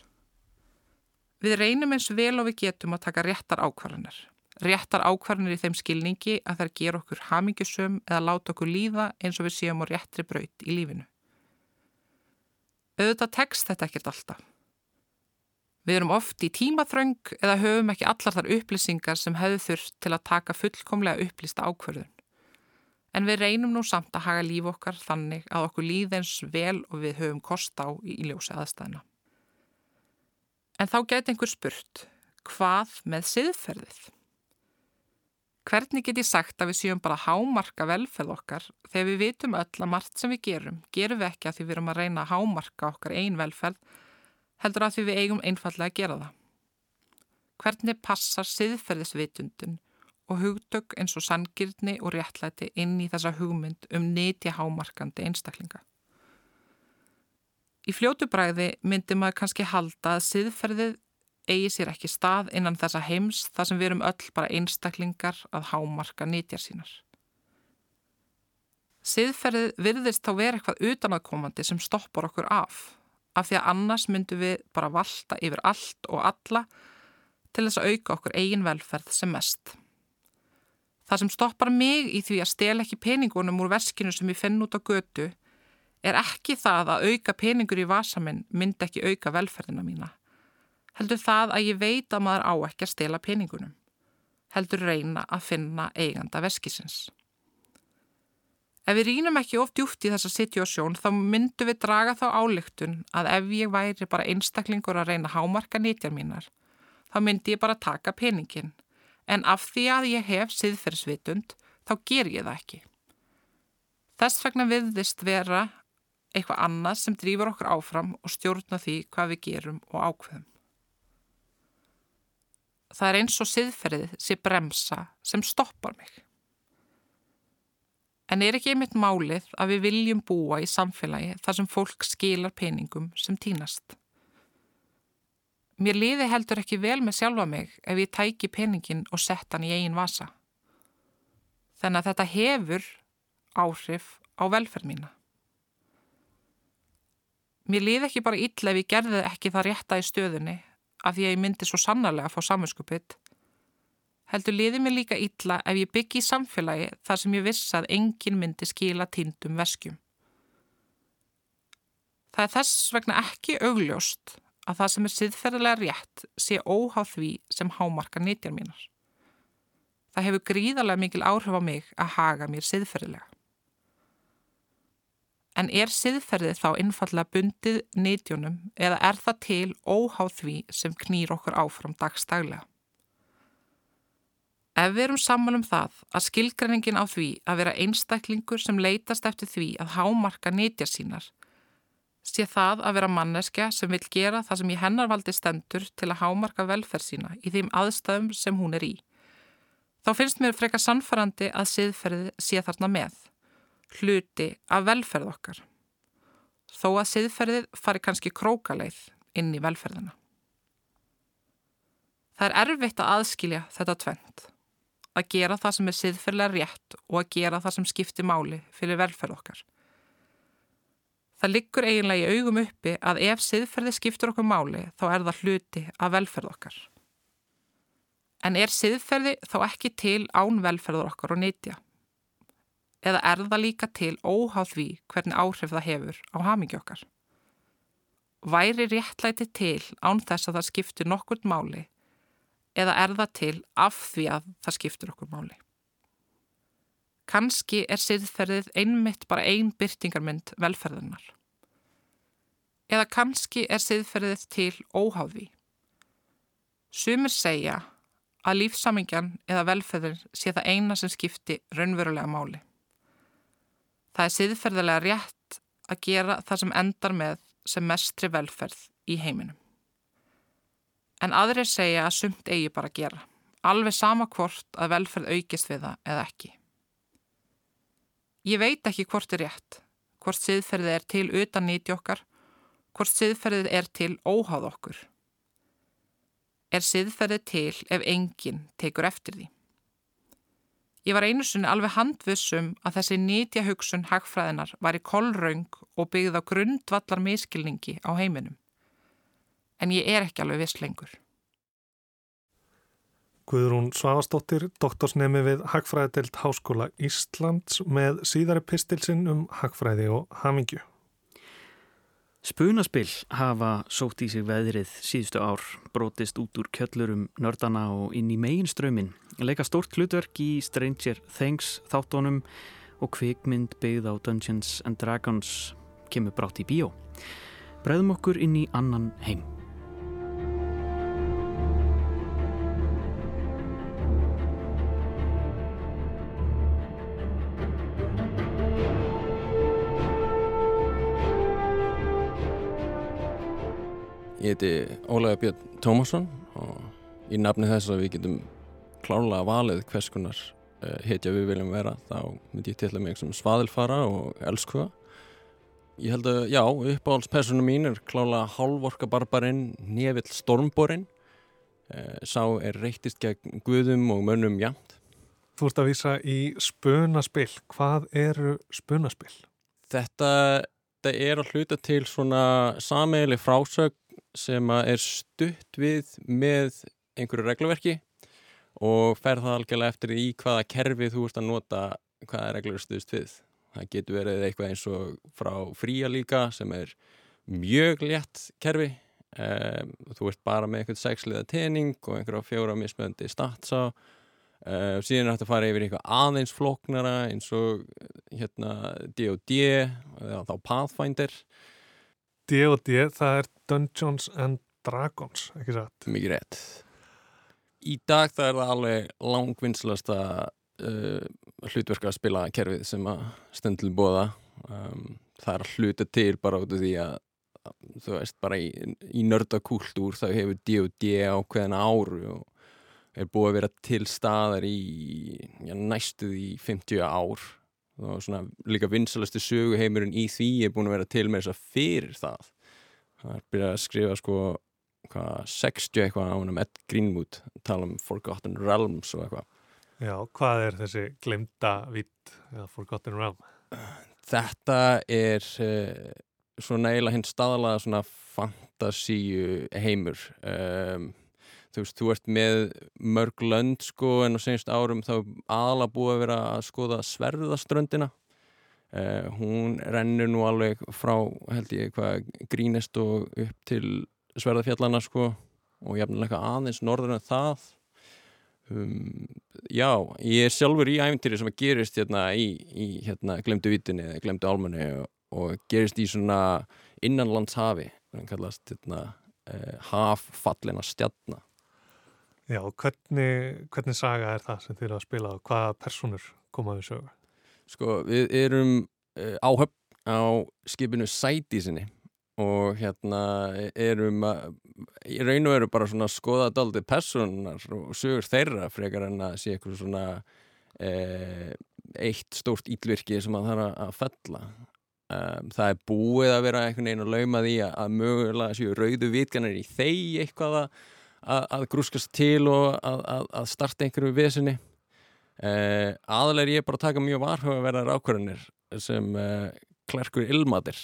Við reynum eins vel og við getum að taka réttar ákvarðanir. Réttar ákvarðanir í þeim skilningi að þær gera okkur hamingjusum eða láta okkur líða eins og við séum á réttri braut í lífinu. Auðvitað tekst þetta ekkert alltaf. Við erum oft í tímaþröng eða höfum ekki allar þar upplýsingar sem hefðu þurft til að taka fullkomlega upplýsta ákvarðun. En við reynum nú samt að haga líf okkar þannig að okkur líð eins vel og við höfum kost á í ljósi aðstæðina. En þá geti einhver spurt, hvað með siðferðið? Hvernig get ég sagt að við séum bara hámarka velferð okkar þegar við vitum öll að margt sem við gerum, gerum við ekki að því við erum að reyna að hámarka okkar einn velferð, heldur að því við eigum einfallega að gera það. Hvernig passar siðferðisvitundun og hugtök eins og sangirni og réttlæti inn í þessa hugmynd um neti hámarkandi einstaklinga? Í fljótubræði myndi maður kannski halda að siðferðið eigi sér ekki stað innan þessa heims þar sem við erum öll bara einstaklingar að hámarka nýtjar sínar. Siðferðið virðist þá vera eitthvað utanaðkomandi sem stoppar okkur af, af því að annars myndum við bara valta yfir allt og alla til þess að auka okkur eigin velferð sem mest. Það sem stoppar mig í því að stela ekki peningunum úr verskinu sem ég fenn út á götu er ekki það að auka peningur í vasaminn myndi ekki auka velferðina mína heldur það að ég veit að maður á ekki að stela peningunum. Heldur reyna að finna eiganda veskisins. Ef við rínum ekki of djúft í þessa situasjón þá myndum við draga þá álygtun að ef ég væri bara einstaklingur að reyna hámarka nýtjar mínar, þá myndi ég bara taka peningin. En af því að ég hef siðferðsvitund, þá ger ég það ekki. Þess vegna viððist vera eitthvað annað sem drýfur okkur áfram og stjórna því hvað við gerum og ákveðum. Það er eins og siðferðið sé bremsa sem stoppar mig. En er ekki einmitt málið að við viljum búa í samfélagi þar sem fólk skilar peningum sem týnast? Mér liði heldur ekki vel með sjálfa mig ef ég tæki peningin og sett hann í eigin vasa. Þannig að þetta hefur áhrif á velferð mína. Mér liði ekki bara illa ef ég gerði ekki það rétta í stöðunni af því að ég myndi svo sannarlega að fá saminskupið. Heldur liði mér líka illa ef ég byggi í samfélagi þar sem ég viss að engin myndi skila tindum veskjum. Það er þess vegna ekki augljóst að það sem er siðferðilega rétt sé óháð því sem hámarka nýtjar mínar. Það hefur gríðarlega mikil áhrif á mig að haga mér siðferðilega. En er siðferðið þá innfallega bundið nýtjónum eða er það til óháð því sem knýr okkur áfram dagstaglega? Ef við erum saman um það að skilgreiningin á því að vera einstaklingur sem leitast eftir því að hámarka nýtjar sínar sé það að vera manneskja sem vil gera það sem í hennarvaldi stendur til að hámarka velferð sína í þeim aðstæðum sem hún er í. Þá finnst mér frekar sannfærandi að siðferði sé þarna með, hluti af velferð okkar. Þó að siðferðið fari kannski krókaleið inn í velferðina. Það er erfitt að aðskilja þetta tvent, að gera það sem er siðferðilega rétt og að gera það sem skiptir máli fyrir velferð okkar. Það liggur eiginlega í augum uppi að ef siðferði skiptur okkur máli þá er það hluti af velferð okkar. En er siðferði þá ekki til án velferður okkar og nýtja? Eða er það líka til óháð því hvernig áhrif það hefur á hamingi okkar? Væri réttlæti til án þess að það skiptur nokkurt máli eða er það til af því að það skiptur okkur máli? Kanski er siðferðið einmitt bara ein byrtingarmynd velferðunar. Eða kannski er siðferðið til óháði. Sumir segja að lífsamingjan eða velferðin sé það eina sem skipti raunverulega máli. Það er siðferðilega rétt að gera það sem endar með sem mestri velferð í heiminum. En aðrir segja að sumt eigi bara að gera, alveg sama hvort að velferð aukist við það eða ekki. Ég veit ekki hvort er rétt, hvort siðferðið er til utan nýti okkar, hvort siðferðið er til óháð okkur. Er siðferðið til ef enginn tekur eftir því? Ég var einu sunni alveg handvissum að þessi nýtja hugsun hagfræðinar var í kollraung og byggð á grundvallar miskilningi á heiminum. En ég er ekki alveg viss lengur. Guðrún Svavastóttir, doktorsnemi við Hagfræðidelt Háskóla Íslands með síðari pistilsinn um hagfræði og hamingju. Spunaspill hafa sótt í sig veðrið síðustu ár, brotist út úr kjöllurum nördana og inn í meginströmin, leika stórt hlutverk í Stranger Things þáttónum og kvikmynd byggð á Dungeons and Dragons kemur brátt í bíó. Bræðum okkur inn í annan heim. Ég heiti Ólega Björn Tómasson og í nafni þess að við getum klárlega valið hvers konar uh, hetja við viljum vera þá myndi ég tilla mig sem svaðilfara og elskuða. Ég held að, já, uppáhaldspersonu mín er klárlega hálvorkabarbarinn Nevill Stormborinn. Uh, sá er reytist gegn guðum og mönnum jæmt. Þú ert að vísa í spunaspill. Hvað eru spunaspill? Þetta, þetta er að hluta til svona sameili frásög sem er stutt við með einhverju regluverki og fer það algjörlega eftir í hvaða kerfi þú ert að nota hvaða reglur stuðst við. Það getur verið eitthvað eins og frá fría líka sem er mjög létt kerfi. Um, þú ert bara með eitthvað sexliða tening og einhverja fjóra mismöndi statsa. Uh, síðan er þetta að fara yfir eitthvað aðeins floknara eins og hérna D&D eða þá Pathfinder. D&D, það er Dungeons and Dragons, ekki satt? Mikið rétt. Í dag það er það alveg langvinnslasta uh, hlutverka að spila kerfið sem að stendil bóða. Um, það er að hluta til bara út af því að þú veist, bara í, í nördakúltúr það hefur D&D ákveðin áru og er búið að vera til staðar í já, næstuð í 50 ár og svona líka vinsalasti söguheimurinn í því er búin að vera til með þess að fyrir það það er byrjað að skrifa sko hvað, 60 eitthvað á hennum Ed Greenwood tala um Forgotten Realms og eitthvað Já, hvað er þessi glemda vitt eða Forgotten Realm? Þetta er uh, svona eiginlega hinn staðalega svona fantasíu heimur um, þú veist, þú ert með mörg lönd sko en á senst árum þá aðalega búið að vera að skoða sverðaströndina. Uh, hún rennur nú alveg frá held ég hvað grínest og upp til sverðafjallana sko og jafnilega aðeins norður en það. Um, já, ég er sjálfur í æfintýri sem að gerist hérna í, í hérna glemdu vitinni eða glemdu álmunni og, og gerist í svona innanlandshafi hann kallast hérna uh, haffallina stjarnar Já, hvernig, hvernig saga er það sem þið eru að spila og hvaða personur komaðu sögu? Sko, við erum uh, áhöfn á skipinu Sætísinni og hérna erum að, í raun og veru bara svona skoða daldi personar og sögur þeirra frekar en að sé eitthvað svona eh, eitt stórt ílvirki sem að það er að fella um, það er búið að vera einhvern veginn að lauma því að, að mögulega séu rauðu vitganir í þeir eitthvað að, að grúskast til og að starta einhverju vesinni. Eh, aðalega er ég bara að taka mjög varhugaverðar ákvörðanir sem eh, klerkur ilmadir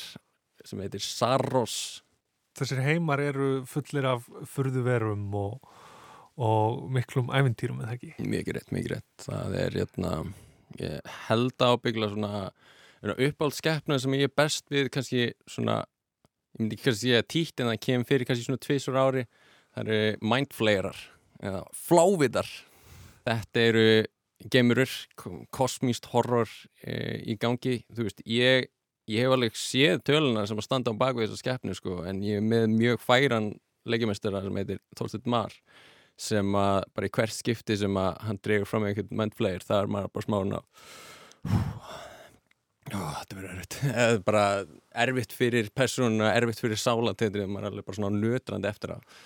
sem heitir Saros. Þessir heimar eru fullir af furðuverum og, og miklum ævintýrum, eða ekki? Mikið rétt, mikið rétt. Það er hérna, ég held ábyggla svona uppáldskeppna sem ég er best við kannski svona, ég myndi ekki kannski að tíkt en það kemur fyrir kannski svona tvísur ári það eru mindflayerar eða flávitar þetta eru gemurur, kosmíst horror e, í gangi, þú veist, ég ég hef alveg séð töluna sem að standa á bakvið þessa skeppnu sko en ég er með mjög færan leikjumestara sem heitir Þorstedt Mar sem að bara í hvert skipti sem að hann dregur fram einhvern mentflegir það er maður bara smána þetta verður erfitt. *laughs* Eða bara erfitt fyrir persónu erfitt fyrir sála til því að maður er alveg bara svona nötrandi eftir að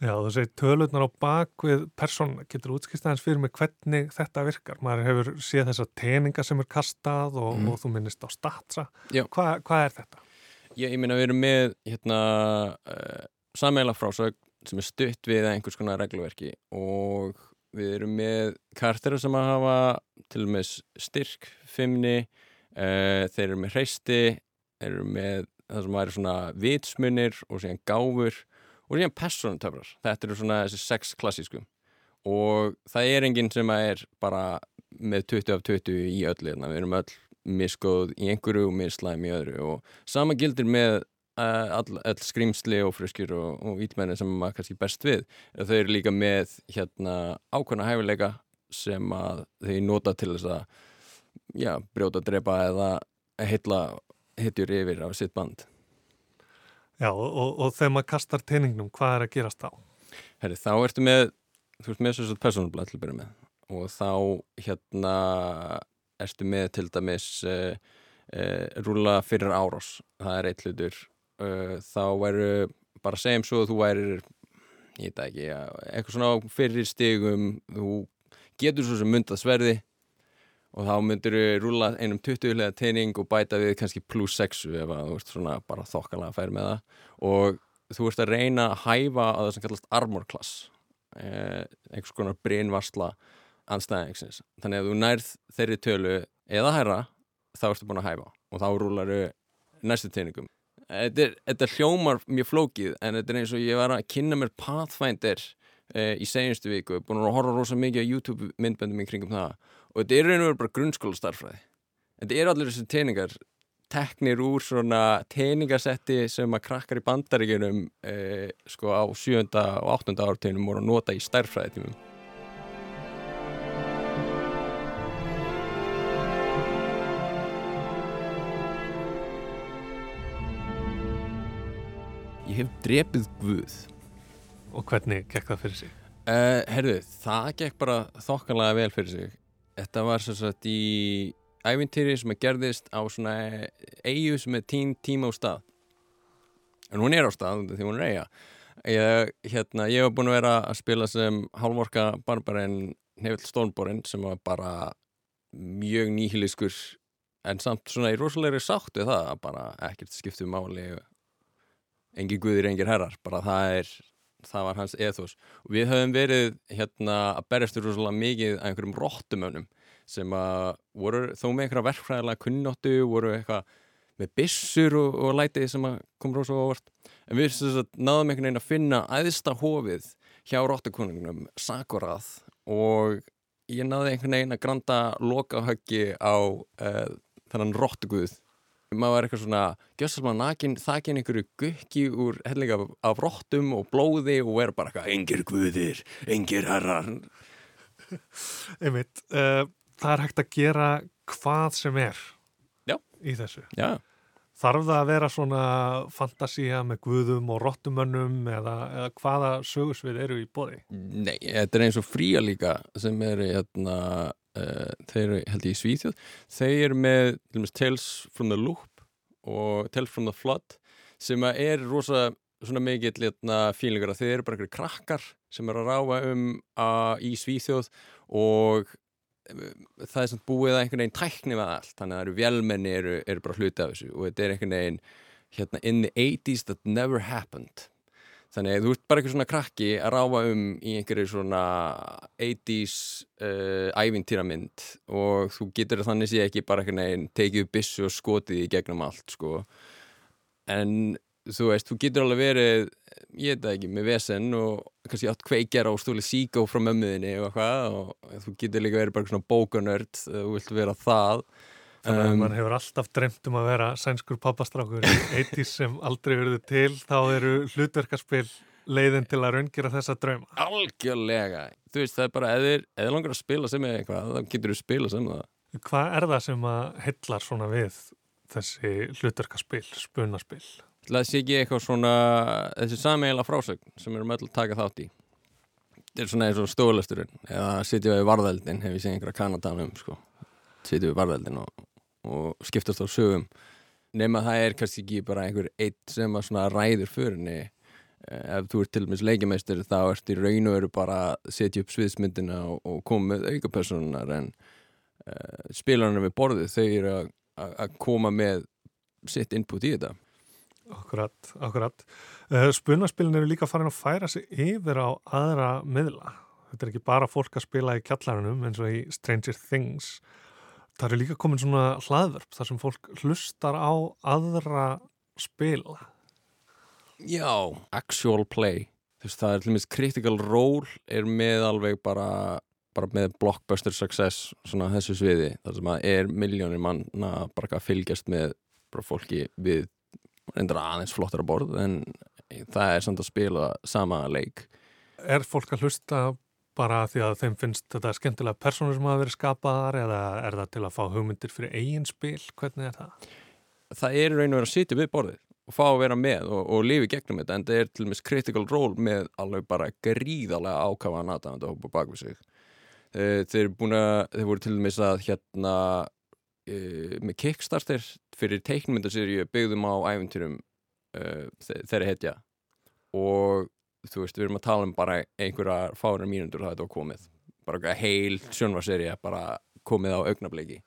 Já, þú segir tölurnar á bakvið persón getur útskýrst aðeins fyrir mig hvernig þetta virkar. Maður hefur séð þessa teninga sem er kastað og, mm. og þú minnist á statsa. Hva, hvað er þetta? Ég, ég minna að við erum með hérna, uh, sammeila frásög sem er stutt við einhvers konar regluverki og við erum með kartera sem að hafa til og með styrk, fimmni, uh, þeir eru með hreisti, þeir eru með það sem væri svona vitsmunir og síðan gáfur og síðan personutöfrar þetta eru svona þessi sex klassísku. Og það er enginn sem er bara með 20 af 20 í öllu hérna. við erum öll miskoð í einhverju og mislæm í öðru. Og sama gildir með uh, all, all skrimsli og fruskir og, og vítmenni sem maður kannski best við. Þau eru líka með hérna ákvæmna hæfileika sem að þau nota til þess að já, brjóta, drepa eða hitla hitjur yfir á sitt band Já, og, og, og þegar maður kastar teiningnum, hvað er að gerast þá? Herri, þá ertu með, þú ert með svo svona personalblad til að byrja með. Og þá hérna ertu með til dæmis uh, uh, rúla fyrir árás, það er eitt hlutur, uh, þá væru bara segjum svo að þú væri, ég veit ekki, eitthvað svona fyrir stigum, þú getur svo sem myndað sverði og þá myndir við rúla einum 20-lega teining og bæta við kannski pluss 6 ef þú ert svona bara þokkalega að færa með það. Og þú ert að reyna að hæfa á það sem kallast armor class eh, einhvers konar brinnvarsla anstæðingsins þannig að þú nærð þeirri tölu eða hæra þá ertu búin að hæfa. Og þá rúlar þau næstu teiningum þetta, er, þetta hljómar mjög flókið en þetta er eins og ég var að kynna mér Pathfinder eh, í senjustu viku. Búin að horfa rosa mikið á YouTube myndböndum í kringum það og þetta er verið bara grunnskóla starfræði þetta eru allir þessi teiningar teknir úr svona teiningasetti sem að krakkar í bandaríkinum eh, sko á 7. og 8. árteginum voru að nota í starfræði tímum Ég hef drefið Guð Og hvernig gekk það fyrir sig? Uh, herðu, það gekk bara þokkanlega vel fyrir sig Þetta var svo að í ævintýri sem að gerðist á svona eigu sem er tím, tíma á stað. En hún er á stað því hún er eiga. Ég, hérna, ég hef búin að vera að spila sem hálfvorka barbarinn Nevill Stórnborinn sem var bara mjög nýhiliskur en samt svona í rosalegri sáttu það bara ekkert skiptu máli engin guðir, engin herrar bara það er það var hans ethos og við höfum verið hérna að berjastu rosalega mikið að einhverjum rottumönnum sem að voru þó með einhverja verkfræðilega kunnáttu, voru eitthvað með byssur og, og lætið sem kom rosalega óvart. En við náðum einhvern veginn að finna æðsta hófið hjá rottukonungnum Sakurað og ég náði einhvern veginn að granta lokahöggi á uh, þennan rottuguð maður var eitthvað svona gjössalma nakin, þakin einhverju gukki úr hellinga af rottum og blóði og er bara eitthvað engir guðir, engir herrar *laughs* Einmitt, uh, það er hægt að gera hvað sem er Já. í þessu Já. Þarf það að vera svona fantasía með guðum og rottumönnum eða, eða hvaða sögursvið eru í bóði? Nei, þetta er eins og fría líka sem eru hérna, uh, þeir eru held ég í Svíþjóð þeir eru með til Tales from the Loop og Tales from the Flood sem er rosa svona mikill hérna, fílingar að þeir eru bara einhverju krakkar sem eru að ráfa um uh, í Svíþjóð og það er svona búið að einhvern veginn tækni með allt, þannig að það eru vélmenni eru, eru bara hluti af þessu og þetta er einhvern veginn hérna in the 80's that never happened. Þannig að þú ert bara eitthvað svona krakki að ráfa um í einhverju svona 80's uh, ævintýramynd og þú getur þannig sé ekki bara einhvern veginn tekið bissu og skotið í gegnum allt sko. En þú veist, þú getur alveg verið ég veit það ekki, með vesen og kannski átt kveikjara og stúli síkó frá mömmuðinni og eitthvað og þú getur líka verið bara svona bókanörd þú vilt vera það Þannig að Um, mann hefur alltaf dreymt um að vera sænskur pappastrákur 80s sem aldrei verður til, þá eru hlutverkarspil leiðin til að raungera þessa drauma. algjörlega þú veist, það er bara, eða langar að spila sem eitthvað, þá getur þú spila sem það Hvað er það sem að heillar svona við þessi hlutverkarspil, spunaspil? Það sé ekki eitthvað svona þessi sameigla frásögn sem við erum öll að taka þátt í. Þetta er svona eins og stóðlasturinn eða sitja við varðeldin hef ég segið einhverja kanatanum sko. sitja við varðeldin og, og skiptast á sögum. Nema það er kannski ekki bara einhver eitt sem að ræður förinni. Ef þú ert til og meins leikimeistur þá ert í raun og veru bara að setja upp sviðsmyndina og, og koma með aukapersonunar en uh, spilarnar við borðið þau eru að koma með sitt input í þetta Akkurat, akkurat. Uh, spunaspilin eru líka farin að færa sig yfir á aðra miðla. Þetta er ekki bara fólk að spila í kjallarunum eins og í Stranger Things. Það eru líka komin svona hlaðvörp þar sem fólk hlustar á aðra spila. Já, actual play þú veist, það er til og meins critical role er með alveg bara bara með blockbuster success svona þessu sviði, þar sem að er miljónir manna bara að fylgjast með bara fólki við reyndar aðeins flottar að borð en það er samt að spila sama leik Er fólk að hlusta bara því að þeim finnst þetta skemmtilega personur sem hafa verið skapaðar eða er það til að fá hugmyndir fyrir eigin spil? Hvernig er það? það er raun og verið að sitja við borðið og fá að vera með og, og lifi gegnum þetta en það er til og meins critical role með alveg bara gríðarlega ákafa að hópa bak við sig Eh, þeir búin að, þeir voru til dæmis að hérna uh, með Kickstarter fyrir teiknmyndaserju byggðum á æfintýrum uh, þeirra hetja. Og þú veist, við erum að tala um bara einhverja fára mínundur það þetta var komið. Bara heil sjónvarserja bara komið á augnabliki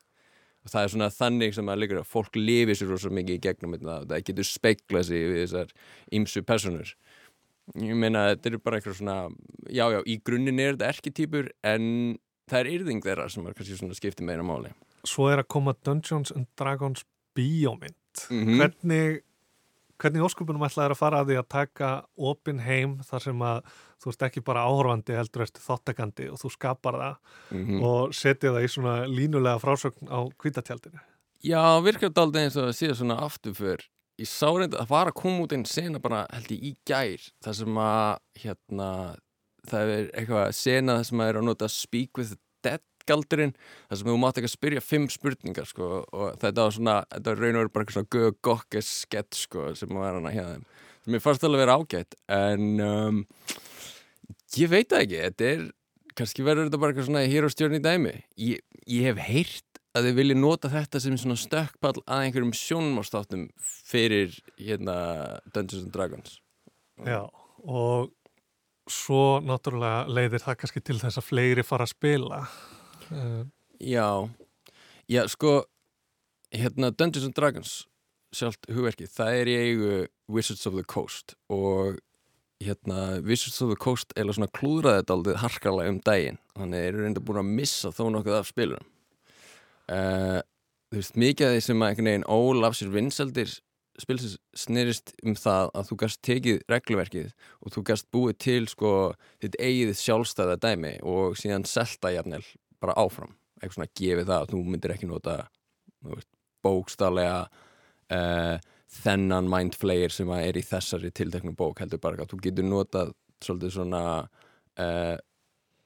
og það er svona þannig sem að líka að fólk lifi sér rosa mikið í gegnum það getur speiklað sig við þessar ymsu personur ég meina þetta eru bara eitthvað svona já já, í grunninn er þetta ekki típur en það er yrðing þeirra sem er kannski svona skiptið meira máli Svo er að koma Dungeons and Dragons bíómynd. Mhm. Hvernig, hvernig óskupunum ætlaði að fara að því að taka opin heim þar sem að þú ert ekki bara áhorfandi heldur eftir þáttakandi og þú skapar það Mhm. og setja það í svona línulega frásögn á kvítatjaldinu. Já, þetta aldrei eins og að síða svona aftur fyrr ég sá reynda að var að koma út einn sena bara held ég í gær þar sem að hérna það er eitthvað sena þar sem að er að nota speak with the dead galdurinn þar sem þú mátt ekki að spyrja fimm spurningar sko og þetta var svona, þetta var raun og veru bara svona gög gokkes skett sko sem var hana hjá þeim. Sem ég fannst alveg að vera ágætt en um, ég veit það ekki, þetta er kannski verður þetta bara eitthvað svona hýrostjörn í dæmi. Ég, ég hef heyrt að þið vilja nota þetta sem svona stökkpall að einhverjum sjónmástáttum fyrir hérna Dungeons and Dragons. Já, og svo náttúrulega leiðir það kannski til þess að fleiri fara að spila. Uh, Já, já sko hérna Dungeons and Dragons sjálft hugverkið, það er í eigu Wizards of the Coast og hérna, Wizards of the Coast eða svona klúðraði þetta aldrei harkalega um daginn. Þannig eru reynda búin að missa þó nokkuð af spilunum. Uh, þú veist, mikið af því sem að einhvern veginn ólaf sér vinsaldir spilsins snerist um það að þú gæst tekið regluverkið og þú gæst búið til sko þitt eigið sjálfstæða dæmi og síðan selta jafnvel bara áfram. Eitthvað svona gefið það að þú myndir ekki nota veist, bókstálega uh, þennan mindflayer sem er í þessari tilteknum bók heldur bara að þú getur notað svolítið svona uh,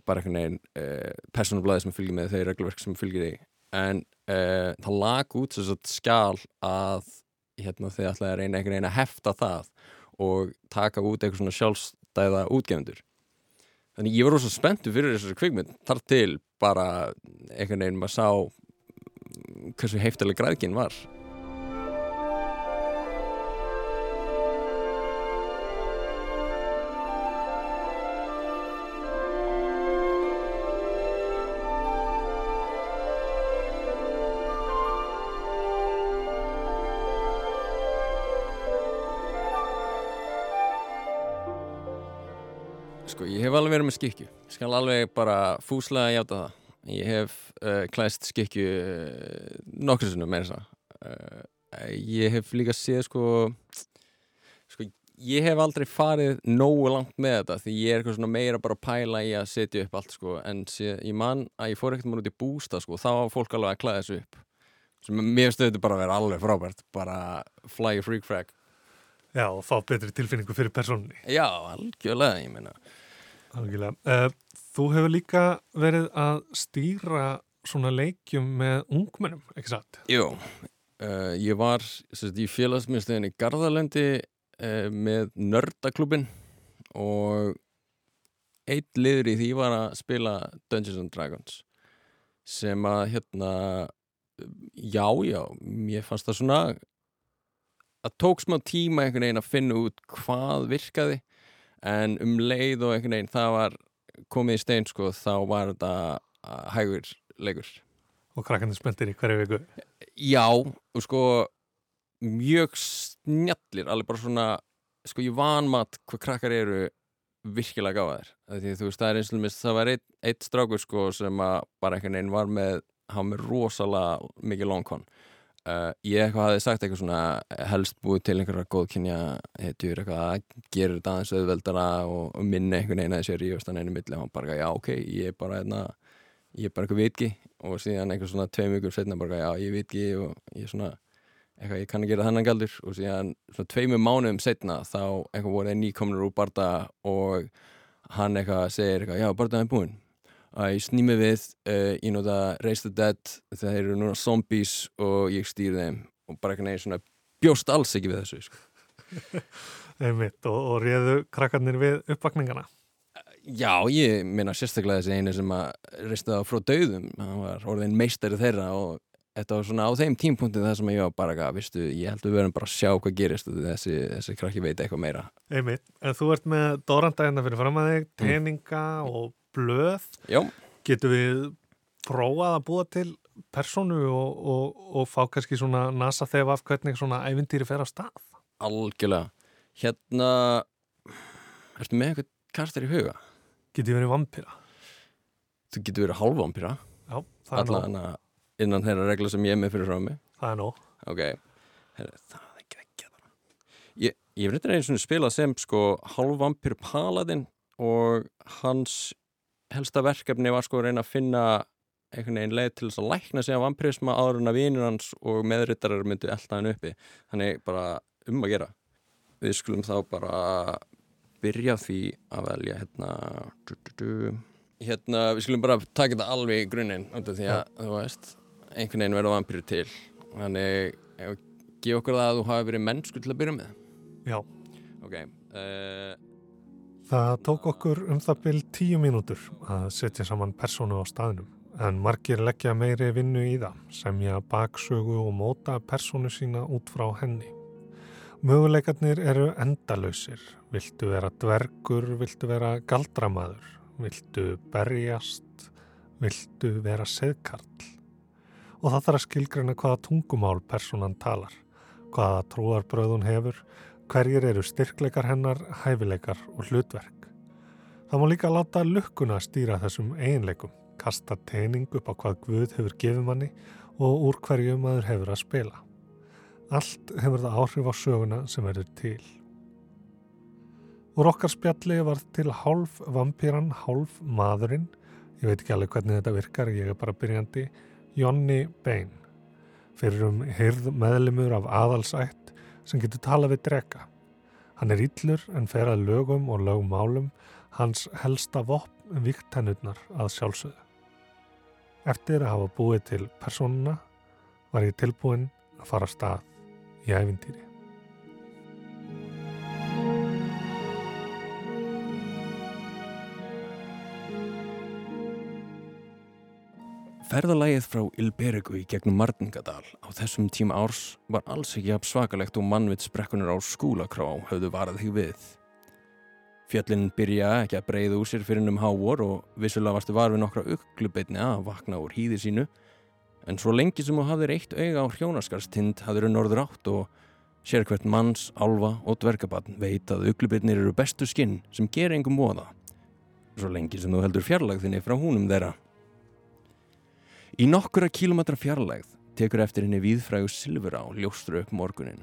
bara einhvern veginn uh, personablaði sem fylgir með þeir regluverk sem fylgir þig en það lag út þess að skál að hérna, þið ætlaði að reyna einhvern veginn að hefta það og taka út eitthvað svona sjálfstæða útgefundur þannig ég var rosa spenntu fyrir þessari kvikmynd. Þar til bara einhvern veginn maður sá hversu heiftileg græðkinn var hef alveg verið með skikju. Skal alveg bara fúslega hjáta það. Ég hef uh, klæst skikju uh, nokkur sinnum með þess að. Uh, ég hef líka séð sko, sko, ég hef aldrei farið nógu langt með þetta því ég er eitthvað svona meira bara að pæla í að setja upp allt sko. En sé, ég man að ég fór ekkert maður út í bústa sko, þá var fólk alveg að klæða þessu upp. Sem mér stöður bara að vera alveg frábært. Bara fly a freak frag. Já, og fá betri tilfinningu fyrir persónni. Já, algjörlega, ég meina. Algjörlega. Uh, þú hefur líka verið að stýra svona leikjum með ungmennum, ekki satt? Jú, uh, ég var sérst, í félagsmyndstöðin í Garðalendi uh, með Nördaklubin og eitt liður í því var að spila Dungeons and Dragons sem að hérna já, já, mér fannst það svona að tók smá tíma einhvern veginn að finna út hvað virkaði en um leið og einhvern veginn það var komið í stein sko þá var þetta hægur leikur. Og krakkandi spenntir í hverju viku. Já, og sko mjög snjallir alveg bara svona, sko ég vanmat hvað krakkar eru virkilega gáðar því þú veist það er eins og mist það var eitt, eitt strákur sko sem að bara einhvern veginn var með, hann með rosalega mikið longkon Uh, ég eitthvað hafi sagt eitthvað svona helst búið til einhverja góðkynja hetjur eitthvað að gera þetta aðeins auðveldara og, og minna einhvern veginn að þessi rífastan einu milli. Og hann bara, já ok, ég er bara einna, ég er bara eitthvað vitki og síðan einhver svona tveim vikur setna bara, já ég vitki og ég er svona eitthvað, ég kann að gera þennan galdur. Og síðan svona tveimur mánuðum setna þá eitthvað voru það nýkomnur úr barda og hann eitthvað segir eitthvað, já bardaðin er búinn að ég snými við uh, ég nota Raise the Dead þeir eru núna zombies og ég stýr þeim og bara ekki neginn svona bjóst alls ekki við þessu sko. *laughs* Einmitt, og, og réðu krakkarnir við uppvakningana Já, ég minna sérstaklega þessi einu sem að reistu það frá döðum hann var orðin meistari þeirra og þetta var svona á þeim tímpunktin það sem ég var bara að, vistu, ég held að við verðum bara að sjá hvað gerist þessi, þessi krakki veit eitthvað meira Einmitt, en þú ert með dórandagina fyrir fram að þig, teninga mm. og blöð. Já. getur við prófað að búa til personu og, og, og fá kannski svona nasa þegar af hvernig svona ævindýri fer á stað? Algjörlega. Hérna Ertu með eitthvað karakter í huga? Getur verið vampýra? Þú getur verið hálfvampýra Já, það er nóg. Innan þeirra regla sem ég er með fyrir frá mig. Það er nóg. Ok, Heru, það er ekki ekki Ég, ég hef reyndin einu svona spilað sem sko hálfvampýr paladin og hans helsta verkefni var sko að reyna að finna einhvern veginn leið til þess að lækna sig af vampyrisma áður en að vinur hans og meðrittarar myndi elda hann uppi. Þannig bara um að gera. Við skulum þá bara byrja því að velja hérna du, du, du. hérna við skulum bara taka þetta alveg í grunninn því að þú veist einhvern veginn verða vampyrir til. Þannig gefa okkur það að þú hafi verið mennsku til að byrja með. Já. Ok uh, Það tók okkur um það byrj tíu mínútur að setja saman personu á staðinum en margir leggja meiri vinnu í það semja baksögu og móta personu sína út frá henni. Möguleikarnir eru endalausir. Viltu vera dvergur, viltu vera galdramaður, viltu berjast, viltu vera seðkarl. Og það þarf að skilgrana hvaða tungumál personan talar, hvaða trúarbröðun hefur, Hverjir eru styrkleikar hennar, hæfileikar og hlutverk? Það má líka láta lukkuna stýra þessum eiginleikum, kasta teining upp á hvað Guð hefur gefið manni og úr hverju maður hefur að spila. Allt hefur það áhrif á söguna sem verður til. Úr okkar spjalli var til hálf vampýran, hálf maðurinn, ég veit ekki alveg hvernig þetta virkar, ég er bara byrjandi, Jonni Bain. Fyrir um hyrð meðlimur af aðalsætt sem getur talað við drega. Hann er íllur en fer að lögum og lögumálum, hans helsta vopn vikt hennurnar að sjálfsögðu. Eftir að hafa búið til persónuna var ég tilbúin að fara stað í æfintýri. Ferðalægið frá Ilbergu í gegnum Martingadal á þessum tíma árs var alls ekki af svakalegt og mannvitsbrekkunar á skúlakrá höfðu varað þig við. Fjöllin byrja ekki að breyða úr sér fyrir um hávor og vissulega varstu varfið nokkra ugglubeitni að vakna úr hýði sínu en svo lengi sem þú hafðir eitt auga á hrjónaskarstind hafður norður átt og sér hvert manns, álfa og dvergabann veit að ugglubeitnir eru bestu skinn sem ger engum voða. Svo lengi sem þú heldur fjarlagðinni frá húnum þeirra. Í nokkura kílometra fjarlægð tekur eftir henni viðfrægu silfur á ljóstru upp morgunin.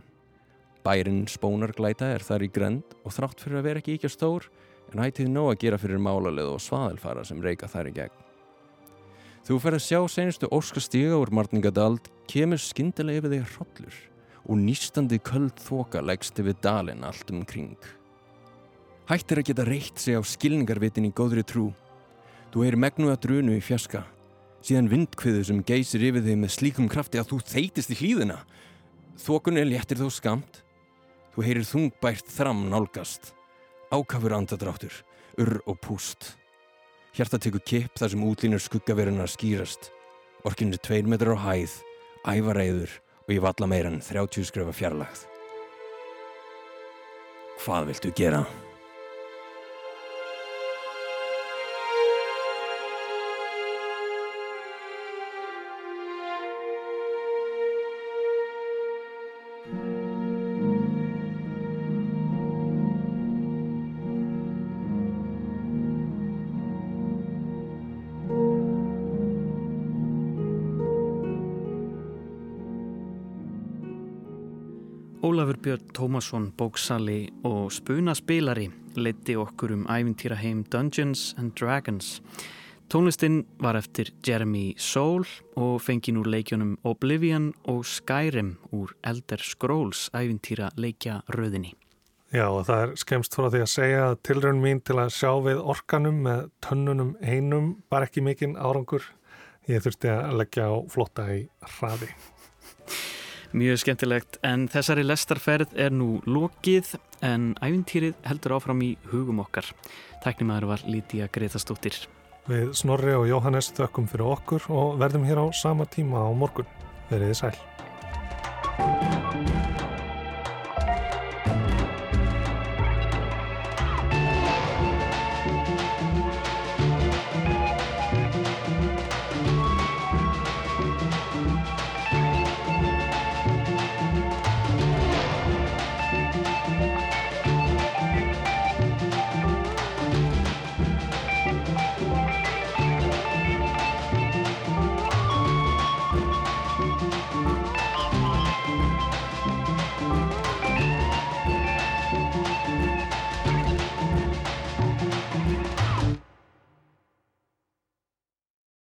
Bærin spónarglæta er þar í grend og þrátt fyrir að vera ekki ekki stór en hættið nóg að gera fyrir málalið og svaðelfara sem reyka þar í gegn. Þú fer að sjá senustu óskastíga úr Martningadald kemur skindilega yfir þig hrollur og nýstandi köld þoka leggst yfir dalin allt um kring. Hættir að geta reytt sig á skilningarvitin í góðri trú. Þú heyri megnu að drunu í fjaska síðan vindkviðu sem geysir yfir þig með slíkum krafti að þú þeitist í hlýðina. Þokunni léttir þó skamt. Þú heyrir þungbært þram nálgast. Ákafur andadráttur, urr og púst. Hjarta tekur kipp þar sem útlínur skuggaverunar skýrast. Orkinn er tveir metrar á hæð, ævareiður og ég valla meira en 30 skrefa fjarlagð. Hvað viltu gera? Ólafur Björn Tómasson, bóksali og spunaspilari leiti okkur um æfintýra heim Dungeons and Dragons. Tónlistinn var eftir Jeremy Soule og fengin úr leikjónum Oblivion og Skyrim úr Elder Scrolls æfintýra leikja röðinni. Já og það er skemst frá því að segja að tilraun mín til að sjá við orkanum með tönnunum einum var ekki mikinn árangur. Ég þurfti að leggja á flotta í hraði. Mjög skemmtilegt en þessari lestarferð er nú lokið en æfintýrið heldur áfram í hugum okkar. Tæknimaður var Lítiða Gretastóttir. Við Snorri og Jóhannes þökkum fyrir okkur og verðum hér á sama tíma á morgun. Verðið sæl.